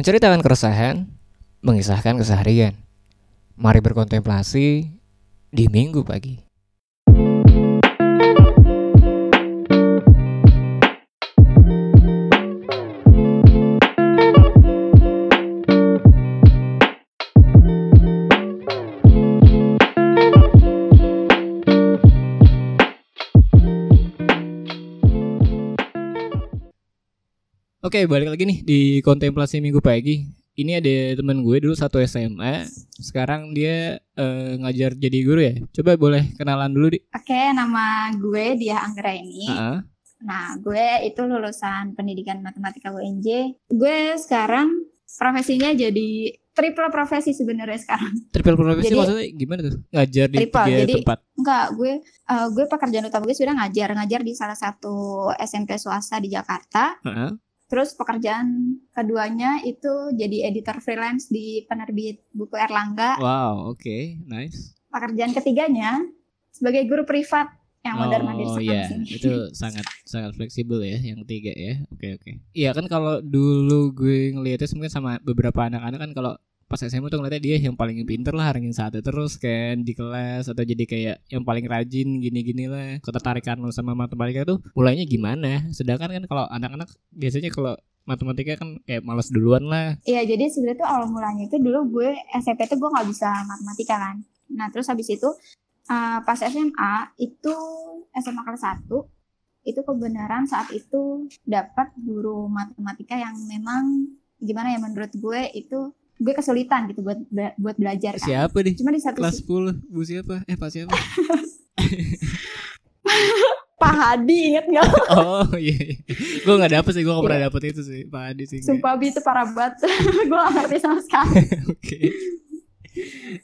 Menceritakan keresahan, mengisahkan keseharian. Mari berkontemplasi di minggu pagi. Oke, balik lagi nih di kontemplasi minggu pagi. Ini ada teman gue dulu satu SMA. Sekarang dia eh, ngajar jadi guru ya. Coba boleh kenalan dulu di. Oke, nama gue Dia Anggra ini. Ah, Nah, gue itu lulusan pendidikan matematika UNJ. Gue sekarang profesinya jadi triple profesi sebenarnya sekarang. triple profesi Jadi- maksudnya gimana tuh? Ngajar di Triple, tiga jadi- tempat. Enggak, gue eh, gue pekerjaan utama gue sudah ngajar, ngajar di salah satu SMP swasta di Jakarta. Heeh. Terus pekerjaan keduanya itu jadi editor freelance di penerbit buku Erlangga. Wow, oke, nice. Pekerjaan ketiganya sebagai guru privat yang modern Oh mandir iya, itu sangat sangat fleksibel ya yang ketiga ya. Oke oke. Iya kan kalau dulu gue ngeliatnya mungkin sama beberapa anak-anak kan kalau pas SMA tuh ngeliatnya dia yang paling pinter lah ranking satu terus kan di kelas atau jadi kayak yang paling rajin gini-gini lah. Ketertarikan lo sama matematika tuh mulainya gimana? Sedangkan kan kalau anak-anak biasanya kalau matematika kan kayak males duluan lah. Iya, jadi sebenarnya tuh awal mulanya itu dulu gue SMP tuh gue nggak bisa matematika kan. Nah, terus habis itu uh, pas SMA itu SMA kelas 1 itu kebenaran saat itu dapat guru matematika yang memang gimana ya menurut gue itu gue kesulitan gitu buat be- buat belajar kan. Siapa nih? Cuma di satu Kelas sisi 10 Bu siapa? Eh Pak siapa? Pak Hadi inget nggak? oh iya, iya. Gue gak dapet sih, gue gak pernah dapet itu sih Pak Adi sih Sumpah Bi itu parah banget. gue gak ngerti sama sekali. Oke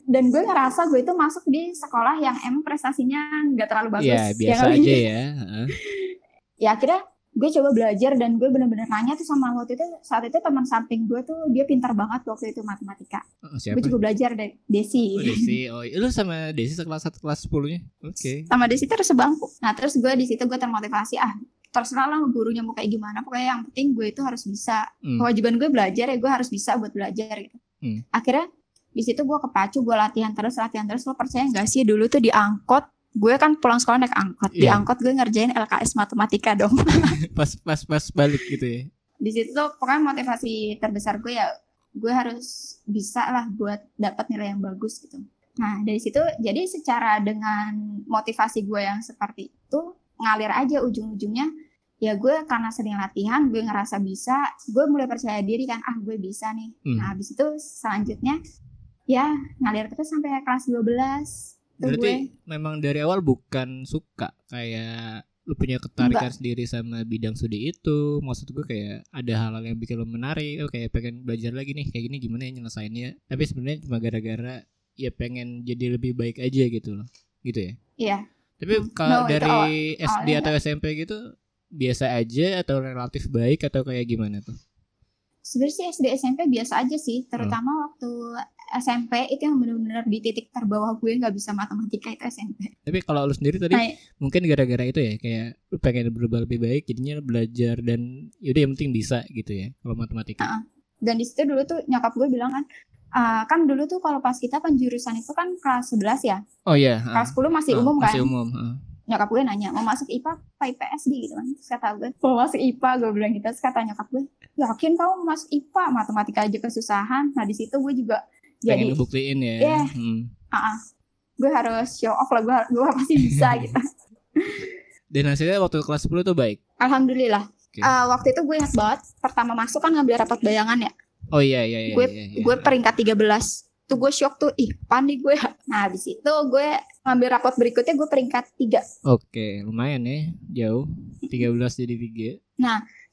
Dan gue ngerasa gue itu masuk di sekolah yang emang prestasinya nggak terlalu bagus. Iya biasa nggak? aja ya ya akhirnya gue coba belajar dan gue bener-bener nanya tuh sama waktu itu saat itu teman samping gue tuh dia pintar banget waktu itu matematika Oh, Siapa? gue juga belajar dari Desi Oh, Desi. Oh, iya. lu sama Desi sekelas 1 kelas 10 nya? Oke. sama Desi terus sebangku nah terus gue di situ gue termotivasi ah terserah lah gurunya mau kayak gimana pokoknya yang penting gue itu harus bisa Hmm. kewajiban gue belajar ya gue harus bisa buat belajar gitu Hmm. akhirnya di situ gue kepacu gue latihan terus latihan terus lo percaya nggak sih dulu tuh di angkot gue kan pulang sekolah naik angkot di Iya. angkot gue ngerjain LKS matematika dong Pas pas pas balik gitu ya. di situ tuh pokoknya motivasi terbesar gue ya gue harus bisa lah buat dapat nilai yang bagus gitu nah dari situ jadi secara dengan motivasi gue yang seperti itu ngalir aja ujung-ujungnya ya gue karena sering latihan gue ngerasa bisa gue mulai percaya diri kan ah gue bisa nih Hmm. nah habis itu selanjutnya ya ngalir terus sampai kelas 12 tuh Berarti gue memang dari awal bukan suka kayak lu punya ketarikan sendiri sama bidang studi itu. Maksud gue kayak ada hal-hal yang bikin lu menarik. Oh kayak pengen belajar lagi nih kayak gini gimana ya nyelesainnya. Tapi sebenarnya cuma gara-gara ya pengen jadi lebih baik aja gitu loh. Gitu ya. iya Tapi Hmm. kalau No, dari awal- SD atau SMP gitu biasa aja atau relatif baik atau kayak gimana tuh? sebenarnya sih SD SMP biasa aja sih terutama waktu SMP itu yang benar-benar di titik terbawah gue nggak bisa matematika itu SMP Tapi kalau lu sendiri tadi Nah, mungkin gara-gara itu ya kayak lu pengen berubah lebih baik jadinya belajar dan yaudah yang penting bisa gitu ya kalau matematika. Ah, dan di situ dulu tuh nyokap gue bilang kan "Ah, kan dulu tuh kalau pas kita penjurusan itu kan kelas 11 ya Oh iya. ah. kelas 10 masih Ah, umum kan Masih umum. ah. nyokap gue nanya mau masuk IPA apa IPS di gitu kan terus kata gue mau masuk IPA gue bilang gitu terus kata nyokap gue yakin kamu mau masuk IPA matematika aja kesusahan nah di situ gue juga Pengen jadi ngebuktiin ya. Iya. Hmm. gue harus show off lah gue, gue pasti bisa gitu Dan hasilnya waktu kelas 10 tuh baik. alhamdulillah Oke. Eh, waktu itu gue ingat banget pertama masuk kan ngambil rapat bayangan ya Oh iya iya iya. gue iya, iya. gue peringkat 13 tuh gue shock tuh ih panik gue nah habis itu gue ngambil rapot berikutnya gue peringkat 3 Oke, lumayan ya. Jauh. 13 jadi 3.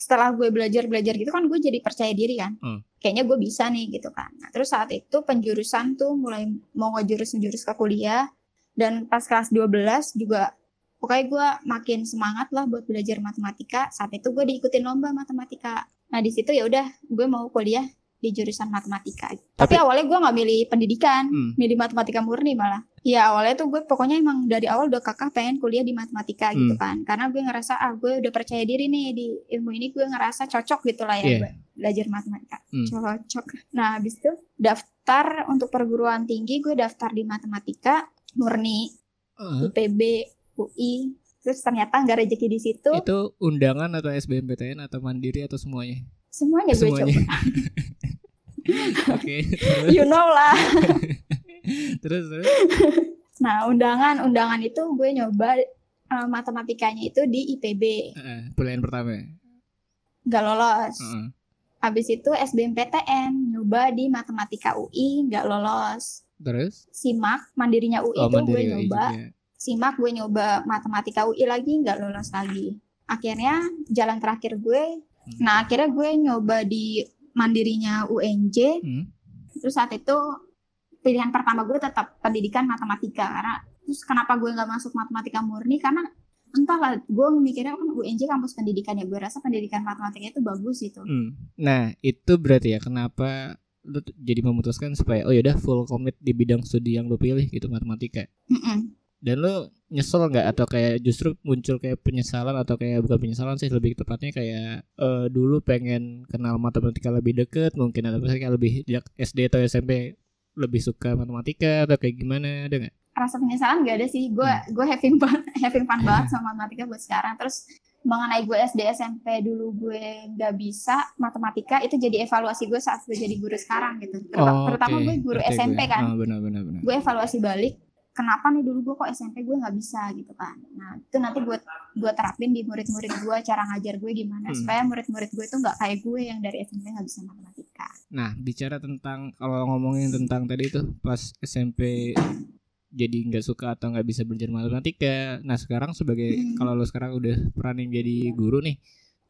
Setelah gue belajar belajar gitu kan gue jadi percaya diri kan Hmm. kayaknya gue bisa nih gitu kan nah, terus saat itu penjurusan tuh mulai mau ngejurus ngejurus ke kuliah dan pas kelas 12 juga pokoknya gue makin semangat lah buat belajar matematika saat itu gue diikutin lomba matematika nah di situ ya udah gue mau kuliah di jurusan matematika. Tapi, Tapi- awalnya gue nggak milih pendidikan, Hmm. milih matematika murni malah. Ya awalnya tuh gue pokoknya emang dari awal udah kakak pengen kuliah di matematika gitu Hmm. kan. Karena gue ngerasa ah gue udah percaya diri nih di ilmu ini gue ngerasa cocok gitu lah ya Iya. gue belajar matematika. Hmm. Cocok. Nah habis itu daftar untuk perguruan tinggi gue daftar di matematika murni Eh, IPB UI. Terus ternyata nggak rezeki di situ. itu undangan atau SBMPTN atau mandiri atau semuanya? Semuanya gue semuanya. coba. Oke. You know lah. terus terus. Nah, undangan undangan itu gue nyoba eh, matematikanya itu di IPB, Eh, pilihan pertama. nggak lolos. Heeh. Habis itu SBMPTN nyoba di matematika UI, nggak lolos. Terus? SIMAK mandirinya UI Oh, itu gue mandiri UI nyoba. juga. SIMAK gue nyoba matematika UI lagi, nggak lolos lagi. Akhirnya jalan terakhir gue, Hmm. nah akhirnya gue nyoba di mandirinya UNJ. Hmm. Terus saat itu pilihan pertama gue tetap pendidikan matematika karena terus kenapa gue nggak masuk matematika murni karena entahlah gue mikirnya kan UNJ kampus pendidikan ya gue rasa pendidikan matematika itu bagus gitu Hmm. Nah, itu berarti ya kenapa lu jadi memutuskan supaya oh yaudah full commit di bidang studi yang lu pilih gitu matematika. Mm-mm. Dan lu nyesel nggak atau kayak justru muncul kayak penyesalan atau kayak bukan penyesalan sih lebih tepatnya kayak eh, dulu pengen kenal matematika lebih deket mungkin atau misalnya kayak lebih sejak SD atau SMP lebih suka matematika atau kayak gimana ada nggak? rasa penyesalan gak ada sih gue Hmm. gue having fun having fun banget sama matematika buat sekarang terus mengenai gue SD SMP dulu gue nggak bisa matematika itu jadi evaluasi gue saat gue jadi guru sekarang gitu terutama, terutama Oh, oke. gue guru SMP gue. kan Oh, benar benar benar. gue evaluasi balik kenapa nih dulu gue kok SMP gue nggak bisa gitu kan nah itu nanti buat gue terapin di murid-murid gue cara ngajar gue gimana Hmm. supaya murid-murid gue itu nggak kayak gue yang dari SMP nggak bisa matematika Nah, bicara tentang kalau ngomongin tentang tadi tuh pas SMP jadi nggak suka atau nggak bisa belajar matematika. Nah, sekarang sebagai Hmm. kalau lo sekarang udah berani jadi guru nih,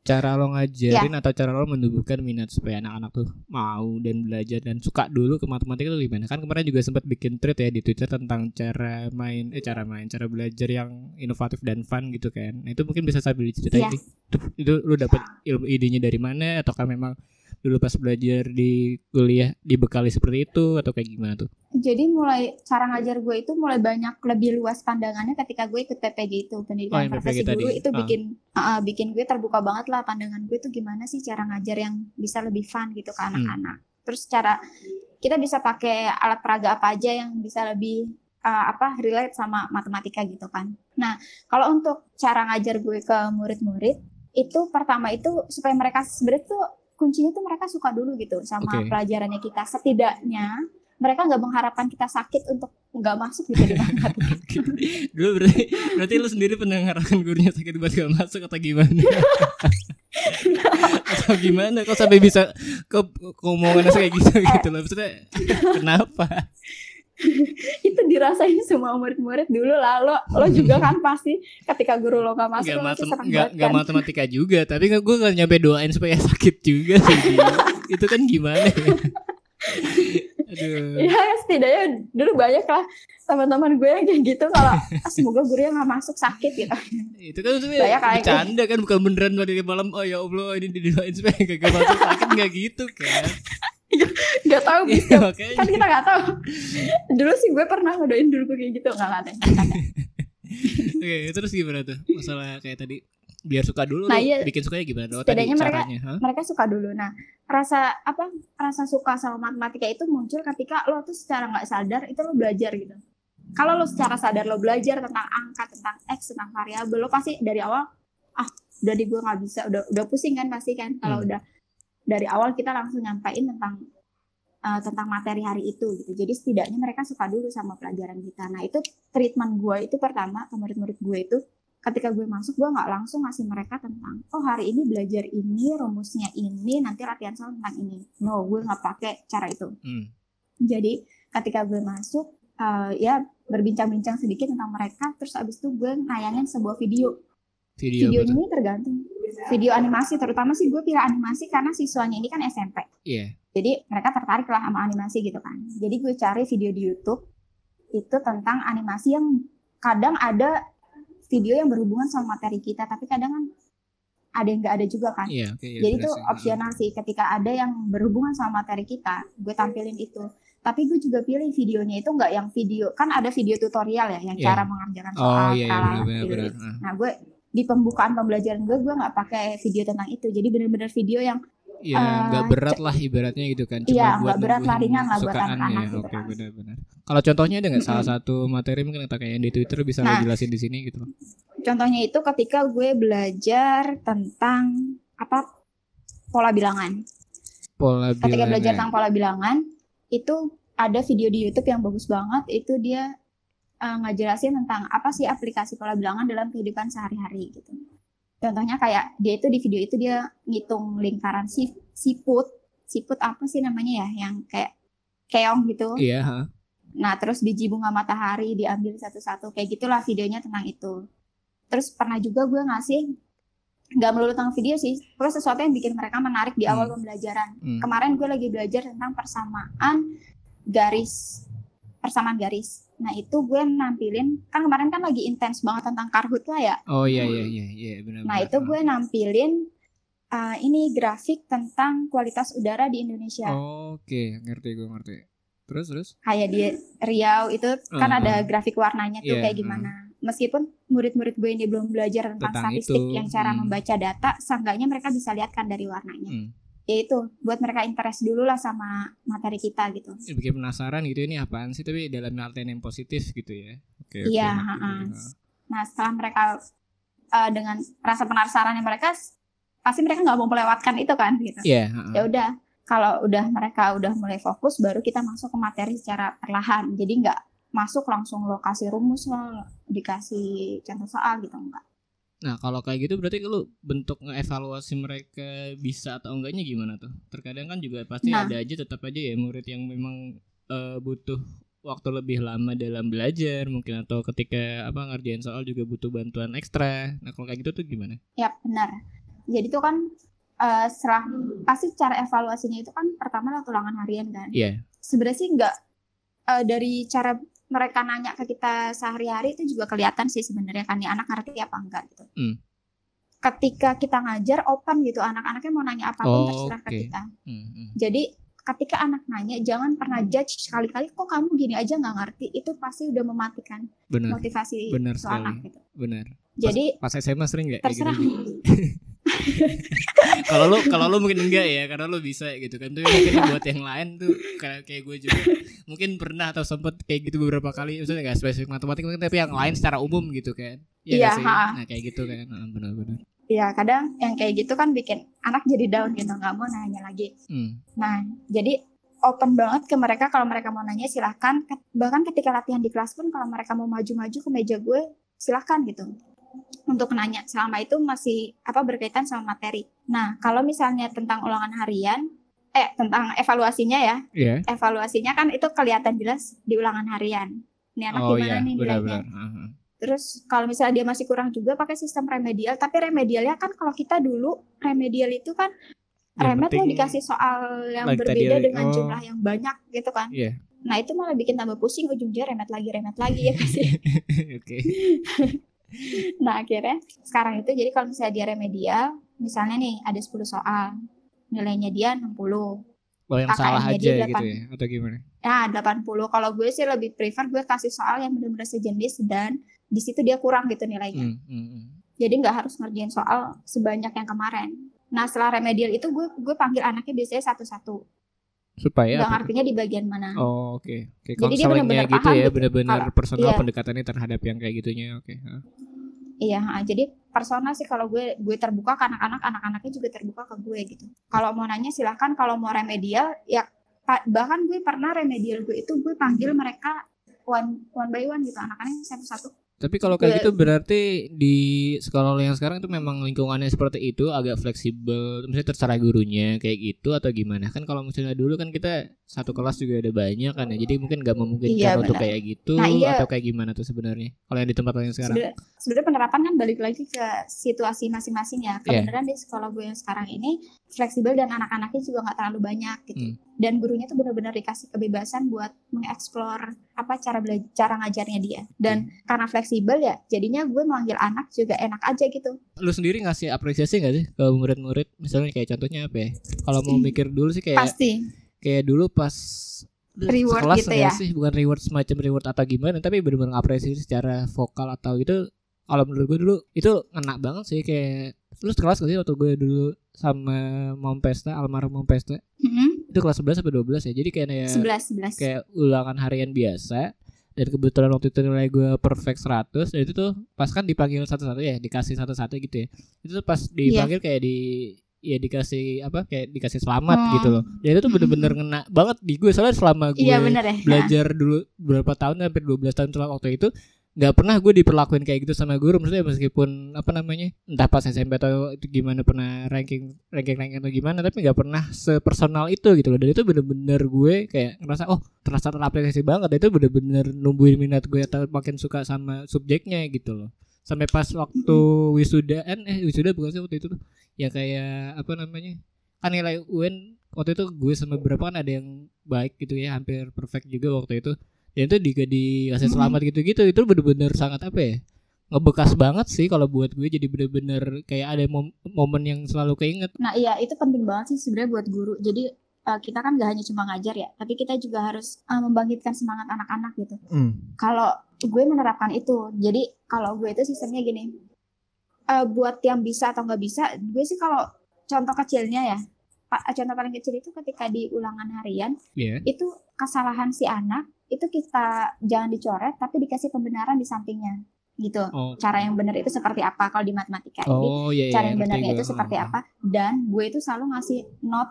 cara lo ngajarin atau cara lo menumbuhkan minat supaya anak-anak tuh mau dan belajar dan suka dulu ke matematika tuh gimana? Kan kemarin juga sempat bikin thread ya di Twitter tentang cara main eh cara main, cara belajar yang inovatif dan fun gitu kan. Nah, itu mungkin bisa sambil diceritain Iya. nih. Itu, itu lo dapet ilmu idenya dari mana ataukah memang dulu pas belajar di kuliah dibekali seperti itu atau kayak gimana tuh? jadi mulai cara ngajar gue itu mulai banyak lebih luas pandangannya ketika gue ikut PPG itu Oh, pendidikan yang profesi guru tadi. itu Ah. bikin ah, bikin gue terbuka banget lah pandangan gue itu gimana sih cara ngajar yang bisa lebih fun gitu ke Hmm. anak-anak terus cara kita bisa pakai alat peraga apa aja yang bisa lebih ah, apa relate sama matematika gitu kan nah kalau untuk cara ngajar gue ke murid-murid itu pertama itu supaya mereka sebenarnya tuh kuncinya tuh mereka suka dulu gitu sama Oke. pelajarannya kita setidaknya mereka nggak mengharapkan kita sakit untuk nggak masuk gitu di dulu berarti berarti lu sendiri pernah ngarahkan gurunya sakit buat gak masuk atau gimana? atau gimana? Kok sampai bisa ke keomongannya kayak gitu gitu loh? Maksudnya kenapa? itu dirasain semua murid-murid dulu lah. Lo lo juga kan pasti ketika guru lo nggak masuk Gak, lo matem gak, gak kan. matematika juga. Tapi gue gak nyampe doain supaya sakit juga sih. Itu kan gimana ya? Aduh. Ya setidaknya dulu banyak lah teman-teman gue yang kayak gitu kalau "Ah, semoga gurunya nggak masuk sakit gitu. Itu kan Banyak kayak bercanda kan Bukan beneran dari malam Oh ya Allah ini didoain supaya gak masuk sakit Gak gitu kan nggak tahu Iya bisa makanya kan kita nggak tahu dulu sih gue pernah ngedoain dulu gue kayak gitu nggak nggak. Oke terus gimana tuh Masalah kayak tadi Biar suka dulu Nah, iya. Bikin sukanya gimana Oh tadi mereka- caranya Hah? mereka suka dulu nah rasa apa rasa suka sama matematika itu muncul ketika lo tuh secara nggak sadar itu lo belajar gitu kalau lo secara sadar lo belajar tentang angka tentang x tentang variabel lo pasti dari awal ah udah di gue nggak bisa udah udah pusing kan pasti kan kalau Hmm. udah dari awal kita langsung nyampain tentang eh, tentang materi hari itu gitu. Jadi setidaknya mereka suka dulu sama pelajaran kita. Nah itu treatment gue itu pertama ke murid-murid gue itu ketika gue masuk gue nggak langsung ngasih mereka tentang oh hari ini belajar ini rumusnya ini nanti latihan soal tentang ini. No gue nggak pakai cara itu. Hmm. jadi ketika gue masuk eh, ya berbincang-bincang sedikit tentang mereka terus abis itu gue nayangin sebuah video. Video, video ini tergantung video animasi terutama sih gue pilih animasi karena siswanya ini kan SMP Iya. Jadi mereka tertarik lah sama animasi gitu kan. Jadi gue cari video di YouTube itu tentang animasi yang kadang ada video yang berhubungan sama materi kita tapi kadang kan ada yang nggak ada juga kan. Iya, oke. iya, jadi bener itu opsional sih ketika ada yang berhubungan sama materi kita gue tampilin itu. Tapi gue juga pilih videonya itu nggak yang video kan ada video tutorial ya yang Iya. cara mengerjakan Oh soal iya, iya nah gue di pembukaan pembelajaran gue gue nggak pakai video tentang itu jadi bener-bener video yang Iya, Eh, nggak berat lah ibaratnya gitu kan. Cuma Iya, buat berat lah, ringan lah buat anak-anak gitu Oke, kan. benar-benar. Kalau contohnya ada nggak salah Mm-mm. satu materi mungkin kata kayak di Twitter bisa lo Nah. jelasin di sini gitu contohnya itu ketika gue belajar tentang apa pola bilangan Pola ketika bilangan. belajar tentang pola bilangan itu ada video di YouTube yang bagus banget itu dia uh, ngejelasin tentang apa sih aplikasi pola bilangan dalam kehidupan sehari-hari gitu. Contohnya kayak dia itu di video itu dia ngitung lingkaran si siput, siput apa sih namanya ya yang kayak keong gitu. Iya, ha. Nah, terus biji bunga matahari diambil satu-satu kayak gitulah videonya tentang itu. Terus pernah juga gue ngasih nggak melulu tentang video sih, pokoknya sesuatu yang bikin mereka menarik di awal Hmm. pembelajaran Hmm. kemarin gue lagi belajar tentang persamaan garis persamaan garis nah itu gue nampilin kan kemarin kan lagi intens banget tentang karhut lah ya Oh iya iya iya iya benar. nah itu gue nampilin uh, ini grafik tentang kualitas udara di Indonesia Oke, ngerti gue ngerti. Terus terus? kayak di Riau itu kan Uh-uh. ada grafik warnanya tuh Iya, kayak gimana meskipun murid-murid gue ini belum belajar tentang, Tentang statistik itu, yang cara hmm. membaca data seenggaknya mereka bisa lihat kan dari warnanya Hmm. Ya itu buat mereka interest dulu lah sama materi kita gitu Ya, bikin penasaran gitu ini apaan sih tapi dalam artian yang positif gitu ya. Oke. oke, Iya, ngerti ha-ha. gue. Nah setelah mereka uh, dengan rasa penasarannya mereka pasti mereka nggak mau melewatkan itu kan gitu. Iya, ha, ha. Ya udah kalau udah mereka udah mulai fokus baru kita masuk ke materi secara perlahan. Jadi nggak masuk langsung lokasi rumus lah dikasih contoh soal gitu enggak. Nah kalau kayak gitu berarti lu bentuk ngeevaluasi mereka bisa atau enggaknya gimana tuh? Terkadang kan juga pasti Nah. ada aja tetap aja ya murid yang memang eh, butuh waktu lebih lama dalam belajar mungkin atau ketika apa ngerjain soal juga butuh bantuan ekstra. Nah kalau kayak gitu tuh gimana? Ya benar. Jadi itu kan uh, setelah pasti cara evaluasinya itu kan pertama lewat ulangan harian kan. Iya. sebenarnya sih nggak eh, dari cara mereka nanya ke kita sehari-hari itu juga kelihatan sih sebenarnya kan nih anak ngerti apa enggak gitu. Hmm. Ketika kita ngajar open gitu anak-anaknya mau nanya apa pun Oh, terserah ke oke. kita. Hmm, hmm. Jadi ketika anak nanya jangan pernah judge sekali-kali kok kamu gini aja nggak ngerti itu pasti udah mematikan Benar, motivasi benar tuh anak gitu. benar. Jadi Pas SMA sering nggak? kayak gitu? kalau lu kalau lu mungkin enggak ya karena lu bisa gitu kan tuh mungkin buat yang lain tuh kayak kayak gue juga mungkin pernah atau sempet kayak gitu beberapa kali maksudnya nggak spesifik matematik mungkin tapi yang lain secara umum gitu kan Iya Iya, sih? ha. nah kayak gitu kan benar-benar ya kadang yang kayak gitu kan bikin anak jadi down gitu nggak mau nanya lagi. hmm. Nah, jadi open banget ke mereka kalau mereka mau nanya silahkan. Bahkan ketika latihan di kelas pun kalau mereka mau maju-maju ke meja gue silahkan gitu untuk nanya selama itu masih apa berkaitan sama materi. Nah, kalau misalnya tentang ulangan harian, eh tentang evaluasinya ya, Iya. evaluasinya kan itu kelihatan jelas di ulangan harian. Ini anak oh gimana iya nih nilainya? ah. Terus kalau misalnya dia masih kurang juga pakai sistem remedial, tapi remedialnya kan kalau kita dulu remedial itu kan Yang remet lo dikasih soal yang like tadi berbeda ya, dengan oh. jumlah yang banyak gitu kan. Iya. Nah itu malah bikin tambah pusing ujung-ujungnya remet lagi remet lagi ya pasti. oke nah akhirnya sekarang itu jadi kalau misalnya dia remedial, misalnya nih ada 10 soal, nilainya dia 60. oh yang salah KKM-nya aja dia gitu delapan. ya atau gimana Nah 80. Kalau gue sih lebih prefer gue kasih soal yang benar-benar sejenis dan di situ dia kurang gitu nilainya. hmm, hmm, hmm. jadi nggak harus ngerjain soal sebanyak yang kemarin. Nah setelah remedial itu gue gue panggil anaknya biasanya satu-satu. Supaya Nggak ngertinya di bagian mana. Oh oke, oke. Jadi dia benar-benar gitu paham ya, gitu. benar-benar Kalau- personal iya. pendekatannya terhadap yang kayak gitunya, oke. ah. Iya, ha, jadi persona sih kalau gue gue terbuka ke anak-anak, anak-anaknya juga terbuka ke gue gitu. Kalau mau nanya silahkan, kalau mau remedial ya bahkan gue pernah remedial gue itu gue panggil mereka one one by one gitu anak-anaknya satu-satu. Tapi kalau kayak gitu berarti di sekolah yang sekarang itu memang lingkungannya seperti itu agak fleksibel, misalnya terserah gurunya kayak gitu atau gimana? Kan kalau misalnya dulu kan kita satu kelas juga ada banyak kan ya, jadi mungkin nggak memungkinkan Iya, untuk kayak gitu Nah, iya. atau kayak gimana tuh sebenarnya? Kalau yang di tempat yang sekarang? Sebenarnya penerapan kan balik lagi ke situasi masing-masing ya. Iya. Kebenaran di sekolah gue yang sekarang ini fleksibel dan anak-anaknya juga nggak terlalu banyak gitu. Hmm. Dan gurunya tuh benar-benar dikasih kebebasan buat mengeksplor apa cara belajar cara ngajarnya dia dan Hmm. karena fleksibel ya jadinya gue manggil anak juga enak aja gitu Lu sendiri ngasih apresiasi gak sih ke murid-murid? Misalnya kayak contohnya apa ya? Kalau mau mikir dulu sih kayak pasti kayak dulu pas Reward sekelas gitu ya? sih bukan reward semacam reward atau gimana tapi benar-benar ngapresiasi secara vokal atau itu kalau menurut gue dulu itu ngena banget sih kayak lu sekelas gak sih waktu gue dulu sama Mom Pesta almarhum Mom Pesta? Mm-mm. itu kelas 11 sampai 12 ya? Jadi kayak ya, sebelas sebelas. kayak ulangan harian biasa dan kebetulan waktu itu nilai gue perfect 100 dan itu tuh pas kan dipanggil satu-satu ya dikasih satu-satu gitu ya. Itu tuh pas dipanggil kayak di ya dikasih apa kayak dikasih selamat Hmm. gitu loh. Dan itu tuh bener-bener ngena banget di gue soalnya selama gue iya bener ya. belajar dulu beberapa tahun hampir 12 tahun setelah waktu itu nggak pernah gue diperlakuin kayak gitu sama guru maksudnya meskipun apa namanya entah pas SMP atau gimana pernah ranking ranking ranking atau gimana tapi nggak pernah sepersonal itu gitu loh. Dan itu bener-bener gue kayak ngerasa oh terasa terapresiasi banget. Dan itu bener-bener numbuhin minat gue atau makin suka sama subjeknya gitu loh. Sampai pas waktu wisudaan eh wisuda bukan sih waktu itu tuh ya kayak apa namanya kan nilai UN waktu itu gue sama beberapa kan ada yang baik gitu ya hampir perfect juga waktu itu dan itu juga dikasih selamat gitu-gitu. Itu bener-bener sangat apa ya ngebekas banget sih kalau buat gue. Jadi bener-bener kayak ada mom- momen yang selalu keinget. Nah iya itu penting banget sih sebenarnya buat guru. Jadi eh, kita kan gak hanya cuma ngajar ya, tapi kita juga harus eh, membangkitkan semangat anak-anak gitu. Kalau gue menerapkan itu, jadi kalau gue itu sistemnya gini, eh, buat yang bisa atau nggak bisa, gue sih kalau contoh kecilnya ya, contoh paling kecil itu ketika di ulangan harian ya itu kesalahan si anak itu kita jangan dicoret tapi dikasih pembenaran di sampingnya gitu. oh Cara yang benar itu seperti apa kalau di matematika ini? oh iya iya cara yang ngerti benarnya itu seperti apa dan gue itu selalu ngasih not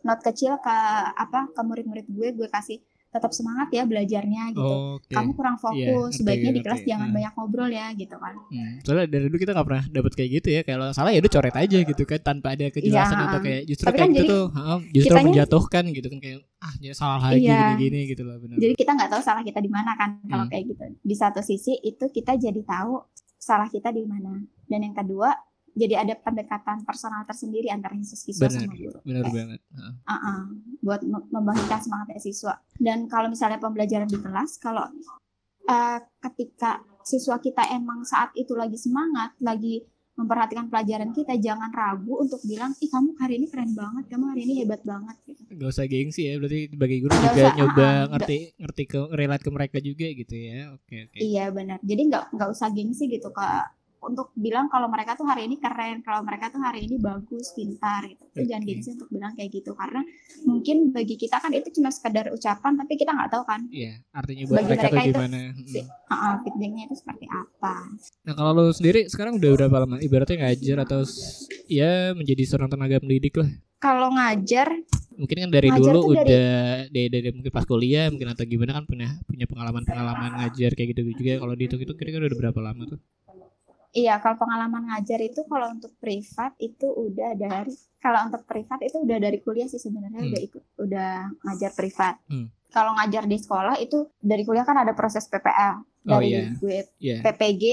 not kecil ke apa ke murid-murid gue gue kasih tetap semangat ya belajarnya gitu oke kamu kurang fokus Iya, ngerti, sebaiknya di ngerti. kelas jangan Hmm. banyak ngobrol ya gitu kan Hmm, soalnya dari dulu kita nggak pernah dapet kayak gitu ya kalau salah ya udah coret aja gitu kan tanpa ada kejelasan Iya. atau kayak justru Tapi kayak kan jadi tuh justru kitanya- menjatuhkan gitu kan kayak ah ya salah lagi Iya. gini-gini gitu loh benar jadi kita nggak tahu salah kita di mana kan kalau Hmm. kayak gitu di satu sisi itu kita jadi tahu salah kita di mana dan yang kedua jadi ada pendekatan personal tersendiri antara siswa Benar. sama guru benar Kayak, banget uh-uh, buat mem- membangkitkan semangatnya siswa. Dan kalau misalnya pembelajaran di kelas, kalau uh, ketika siswa kita emang saat itu lagi semangat, lagi memperhatikan pelajaran kita, jangan ragu untuk bilang, ih kamu hari ini keren banget, kamu hari ini hebat banget. Gitu. Gak usah gengsi ya berarti sebagai guru Nggak juga usah, nyoba ah, ngerti ngerti ke relate ke mereka juga gitu ya oke oke Iya benar. Jadi nggak nggak usah gengsi gitu ke untuk bilang kalau mereka tuh hari ini keren, kalau mereka tuh hari ini bagus, pintar gitu. Itu jangan Oke. gengsi untuk bilang kayak gitu karena mungkin bagi kita kan itu cuma sekedar ucapan tapi kita nggak tahu kan Iya artinya buat Bagi mereka, tuh mereka itu gimana. si- uh, feedbacknya itu seperti apa. nah kalau lu sendiri sekarang udah berapa lama? Ibaratnya ngajar atau ya menjadi seorang tenaga pendidik lah. Kalau ngajar, mungkin kan dari Ngajar dulu tuh dari- udah dari, dari mungkin pas kuliah mungkin atau gimana kan punya punya pengalaman pengalaman ngajar kayak gitu juga. Kalau dihitung itu kira-kira udah berapa lama tuh iya kalau pengalaman ngajar itu kalau untuk privat itu udah dari kalau untuk privat itu udah dari kuliah sih sebenarnya Hmm. udah ikut udah ngajar privat. Hmm. Kalau ngajar di sekolah itu dari kuliah kan ada proses PPL Oh, dari iya. gue Iya. PPG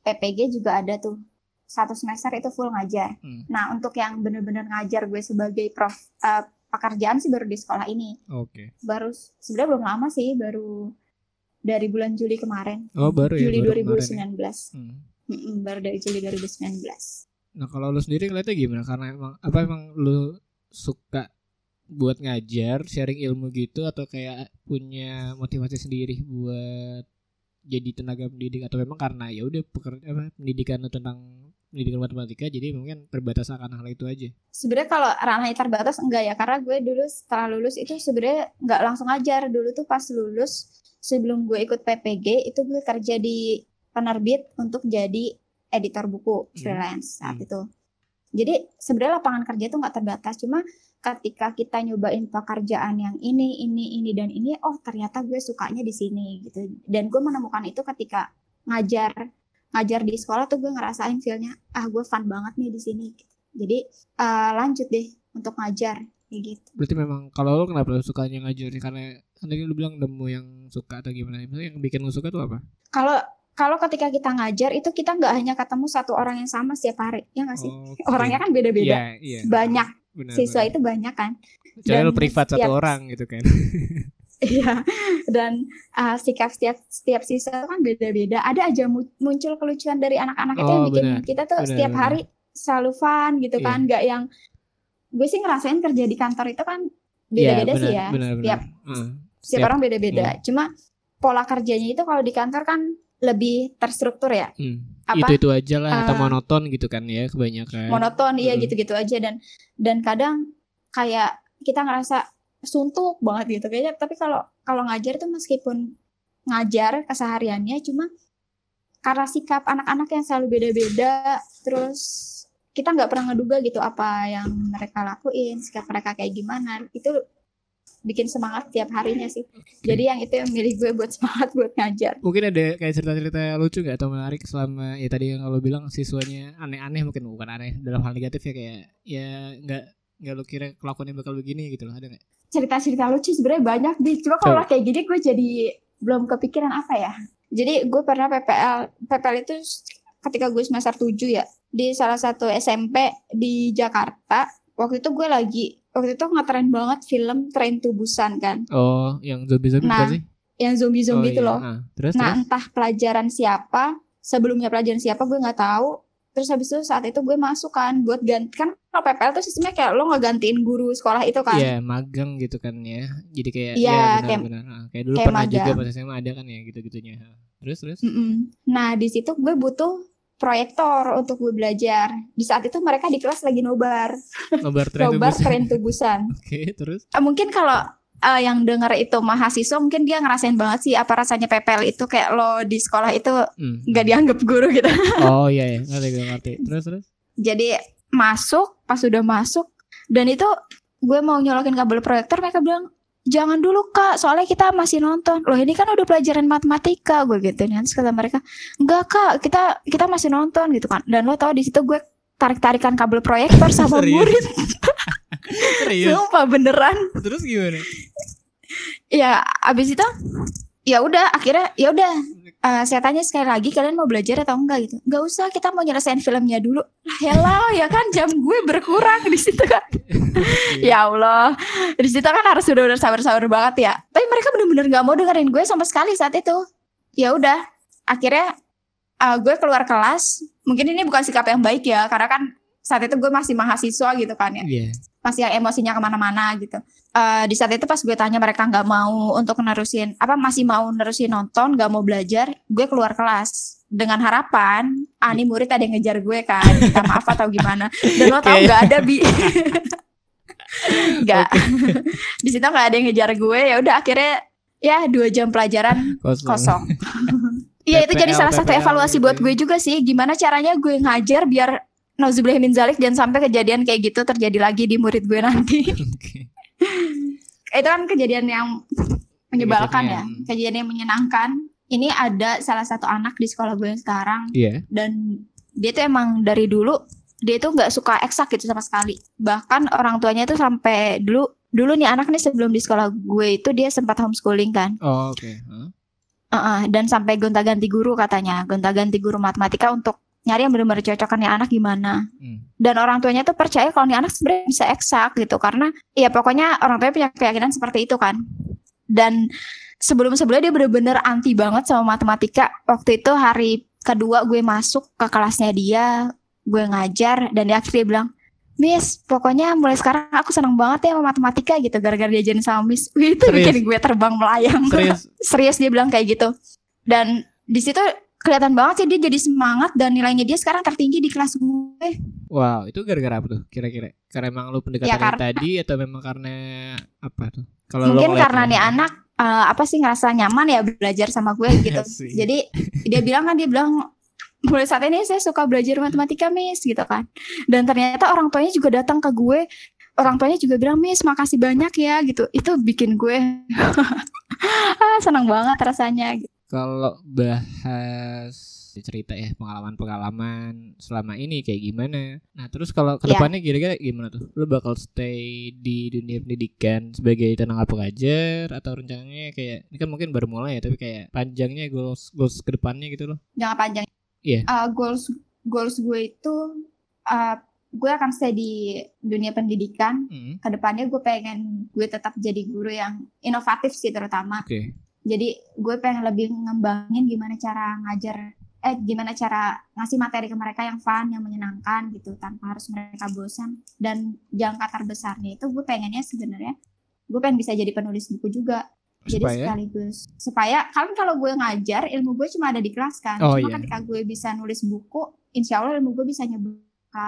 PPG juga ada tuh satu semester itu full ngajar. Hmm. Nah untuk yang bener-bener ngajar gue sebagai prof eh, pekerjaan sih baru di sekolah ini. oke Baru sebenarnya belum lama sih baru dari bulan Juli kemarin. oh baru ya Juli baru kemarin 2019. ya. Hmm. Mm-mm, baru dari Juli 2019. Nah kalau lu sendiri ngeliatnya gimana? Karena emang apa emang lu suka buat ngajar, sharing ilmu gitu atau kayak punya motivasi sendiri buat jadi tenaga pendidik atau memang karena ya udah apa pendidikan tentang pendidikan matematika jadi mungkin terbatas akan hal itu aja. Sebenarnya kalau ranahnya terbatas enggak ya karena gue dulu setelah lulus itu sebenarnya nggak langsung ngajar dulu tuh pas lulus sebelum gue ikut PPG itu gue kerja di penerbit untuk jadi editor buku Hmm. freelance saat Hmm. itu. Jadi sebenarnya lapangan kerja itu nggak terbatas cuma ketika kita nyobain pekerjaan yang ini ini ini dan ini oh ternyata gue sukanya di sini gitu dan gue menemukan itu ketika ngajar ngajar di sekolah tuh gue ngerasain feelnya ah gue fun banget nih di sini jadi eh, lanjut deh untuk ngajar gitu Berarti memang kalau lu kenapa lu sukanya ngajar karena kan tadi lu bilang nemu yang suka atau gimana? Maksudnya yang bikin lu suka tuh apa? kalau kalau ketika kita ngajar itu kita nggak hanya ketemu satu orang yang sama setiap hari ya nggak sih Oke. orangnya kan beda-beda Iya, iya. banyak benar, siswa benar. itu banyak kan lu privat satu setiap- orang gitu kan. Iya, dan uh, sikap setiap setiap siswa kan beda-beda. Ada aja mu- muncul kelucuan dari anak-anak itu yang Oh, bikin benar. kita tuh Benar, setiap benar. hari selalu fun gitu Iya. kan, nggak yang gue sih ngerasain kerja di kantor itu kan Iya, beda-beda sih benar, ya. Benar, benar. Setiap Heeh. setiap orang beda-beda. Iya. Cuma pola kerjanya itu kalau di kantor kan lebih terstruktur ya, Hmm. Apa? Itu itu aja lah atau Eh, monoton gitu kan ya kebanyakan. monoton, iya Mm. gitu-gitu aja dan dan kadang kayak kita ngerasa suntuk banget gitu kayaknya. Tapi kalau kalau ngajar tuh meskipun ngajar kesehariannya cuma karena sikap anak-anak yang selalu beda-beda terus kita nggak pernah ngeduga gitu apa yang mereka lakuin sikap mereka kayak gimana itu bikin semangat tiap harinya sih jadi yang itu yang milih gue buat semangat buat ngajar Mungkin ada kayak cerita-cerita lucu gak atau menarik selama ya tadi yang lo bilang siswanya aneh-aneh mungkin bukan aneh dalam hal negatif ya kayak ya nggak nggak lo kira kelakuannya bakal begini gitu loh ada nggak? cerita-cerita lucu sebenarnya banyak di cuma kalau Coba. kayak gini gue jadi belum kepikiran apa ya jadi gue pernah PPL PPL itu ketika gue semester 7 ya di salah satu SMP di Jakarta waktu itu gue lagi waktu itu ngetren banget film Train to Busan kan Oh, yang zombie-zombie Nah, bukan sih? yang zombie-zombie oh, itu iya. loh Ah, terus nah terus? entah pelajaran siapa sebelumnya pelajaran siapa gue nggak tahu terus habis itu saat itu gue masuk kan buat ganti kan kalau PPL tuh sistemnya kayak lo ngegantiin guru sekolah itu kan Iya, magang gitu kan ya. Jadi kayak Iya, ya kayak- benar-benar. Ah, kayak dulu kayak pernah juga magang. pas SMA ada kan ya gitu-gitunya. Terus terus? Mm-mm. Nah di situ gue butuh proyektor untuk gue belajar. Di saat itu mereka di kelas lagi nobar, Nobar tren nobar tubuh. tren tubusan. Oke, terus? Eh, mungkin kalau eh, yang denger itu mahasiswa, mungkin dia ngerasain banget sih apa rasanya PPL itu kayak lo di sekolah itu Hmm. nggak dianggap guru gitu. Oh iya ya, ngerti ngerti. Terus terus? Jadi masuk, pas udah masuk, dan itu gue mau nyolokin kabel proyektor, mereka bilang jangan dulu kak, soalnya kita masih nonton. Loh ini kan udah pelajaran matematika, gue gitu. Terus kata mereka, enggak kak, kita kita masih nonton gitu kan. Dan lo tau di situ gue tarik-tarikan kabel proyektor sama Serius? murid. Serius? Sumpah beneran. Terus gimana? Ya abis itu ya udah akhirnya ya udah eh, saya tanya sekali lagi kalian mau belajar atau enggak? Gitu. Nggak usah kita mau nyelesain filmnya dulu. Lah yalah ya kan jam gue berkurang di situ kan. Ya Allah di situ kan harus udah udah sabar-sabar banget ya. Tapi mereka bener-bener nggak mau dengerin gue sama sekali saat itu. Ya udah akhirnya eh, gue keluar kelas. Mungkin ini bukan sikap yang baik ya karena kan saat itu gue masih mahasiswa gitu kan ya. Iya. Masih yang emosinya ke mana-mana gitu. Eh, di saat itu pas gue tanya mereka nggak mau untuk nerusin apa masih mau nerusin nonton nggak mau belajar, gue keluar kelas dengan harapan ini murid ada yang ngejar gue kan minta maaf atau gimana dan lo tau nggak ada bi nggak di situ nggak ada yang ngejar gue ya udah akhirnya ya dua jam pelajaran Kosong. kosong Iya itu jadi PPL, salah satu evaluasi gitu buat ya. gue juga sih Gimana caranya gue ngajar biar Nauzubillah min zalik dan sampai kejadian kayak gitu terjadi lagi di murid gue nanti. Oke. itu kan kejadian yang menyebalkan ya, Kejadian. yang menyenangkan. Ini ada salah satu anak di sekolah gue yang sekarang Iya. dan dia tuh emang dari dulu dia tuh nggak suka eksak gitu sama sekali. Bahkan orang tuanya tuh sampai dulu dulu nih anak nih sebelum di sekolah gue itu dia sempat homeschooling kan. Oh, oke. Hah? Heeh, dan sampai gonta-ganti guru katanya, gonta-ganti guru matematika untuk nyari yang benar-benar cocokkan nih anak gimana. Hmm. Dan orang tuanya tuh percaya kalau nih anak sebenarnya bisa eksak gitu karena ya pokoknya orang tuanya punya keyakinan seperti itu kan. Dan sebelum-sebelumnya dia bener-bener anti banget sama matematika. Waktu itu hari kedua gue masuk ke kelasnya dia, gue ngajar dan dia akhirnya bilang, Miss, pokoknya mulai sekarang aku seneng banget ya sama matematika gitu gara-gara diajarin sama Miss. Wih, itu Serius? bikin gue terbang melayang. Serius? Serius dia bilang kayak gitu. Dan di situ kelihatan banget sih dia jadi semangat dan nilainya dia sekarang tertinggi di kelas gue. Wow, itu gara-gara apa tuh kira-kira? Karena emang lu pendekatan Ya, karena- tadi atau memang karena apa tuh? Kalau Mungkin karena nih anak eh, apa sih ngerasa nyaman ya belajar sama gue gitu. Sih. Jadi dia bilang kan dia bilang mulai saat ini saya suka belajar matematika miss gitu kan. Dan ternyata orang tuanya juga datang ke gue. Orang tuanya juga bilang miss makasih banyak ya gitu. Itu bikin gue ah senang banget rasanya. gitu. Kalau bahas cerita ya pengalaman-pengalaman selama ini kayak gimana. Nah terus kalau Ya. ke depannya kira-kira gimana tuh? Lu bakal stay di dunia pendidikan sebagai tenaga pengajar atau rencananya kayak ini kan mungkin baru mulai ya tapi kayak panjangnya goals goals ke depannya gitu loh. Jangan panjang. Iya. Eh, goals goals gue itu eh, gue akan stay di dunia pendidikan Hmm, ke depannya gue pengen gue tetap jadi guru yang inovatif sih terutama Oke. Jadi gue pengen lebih ngembangin gimana cara ngajar eh gimana cara ngasih materi ke mereka yang fun yang menyenangkan gitu tanpa harus mereka bosan dan jangka terbesarnya itu gue pengennya sebenarnya gue pengen bisa jadi penulis buku juga jadi Supaya? sekaligus supaya kan kalau gue ngajar ilmu gue cuma ada di kelas kan Oh, cuma iya. ketika gue bisa nulis buku insya Allah ilmu gue bisa nyebar ke,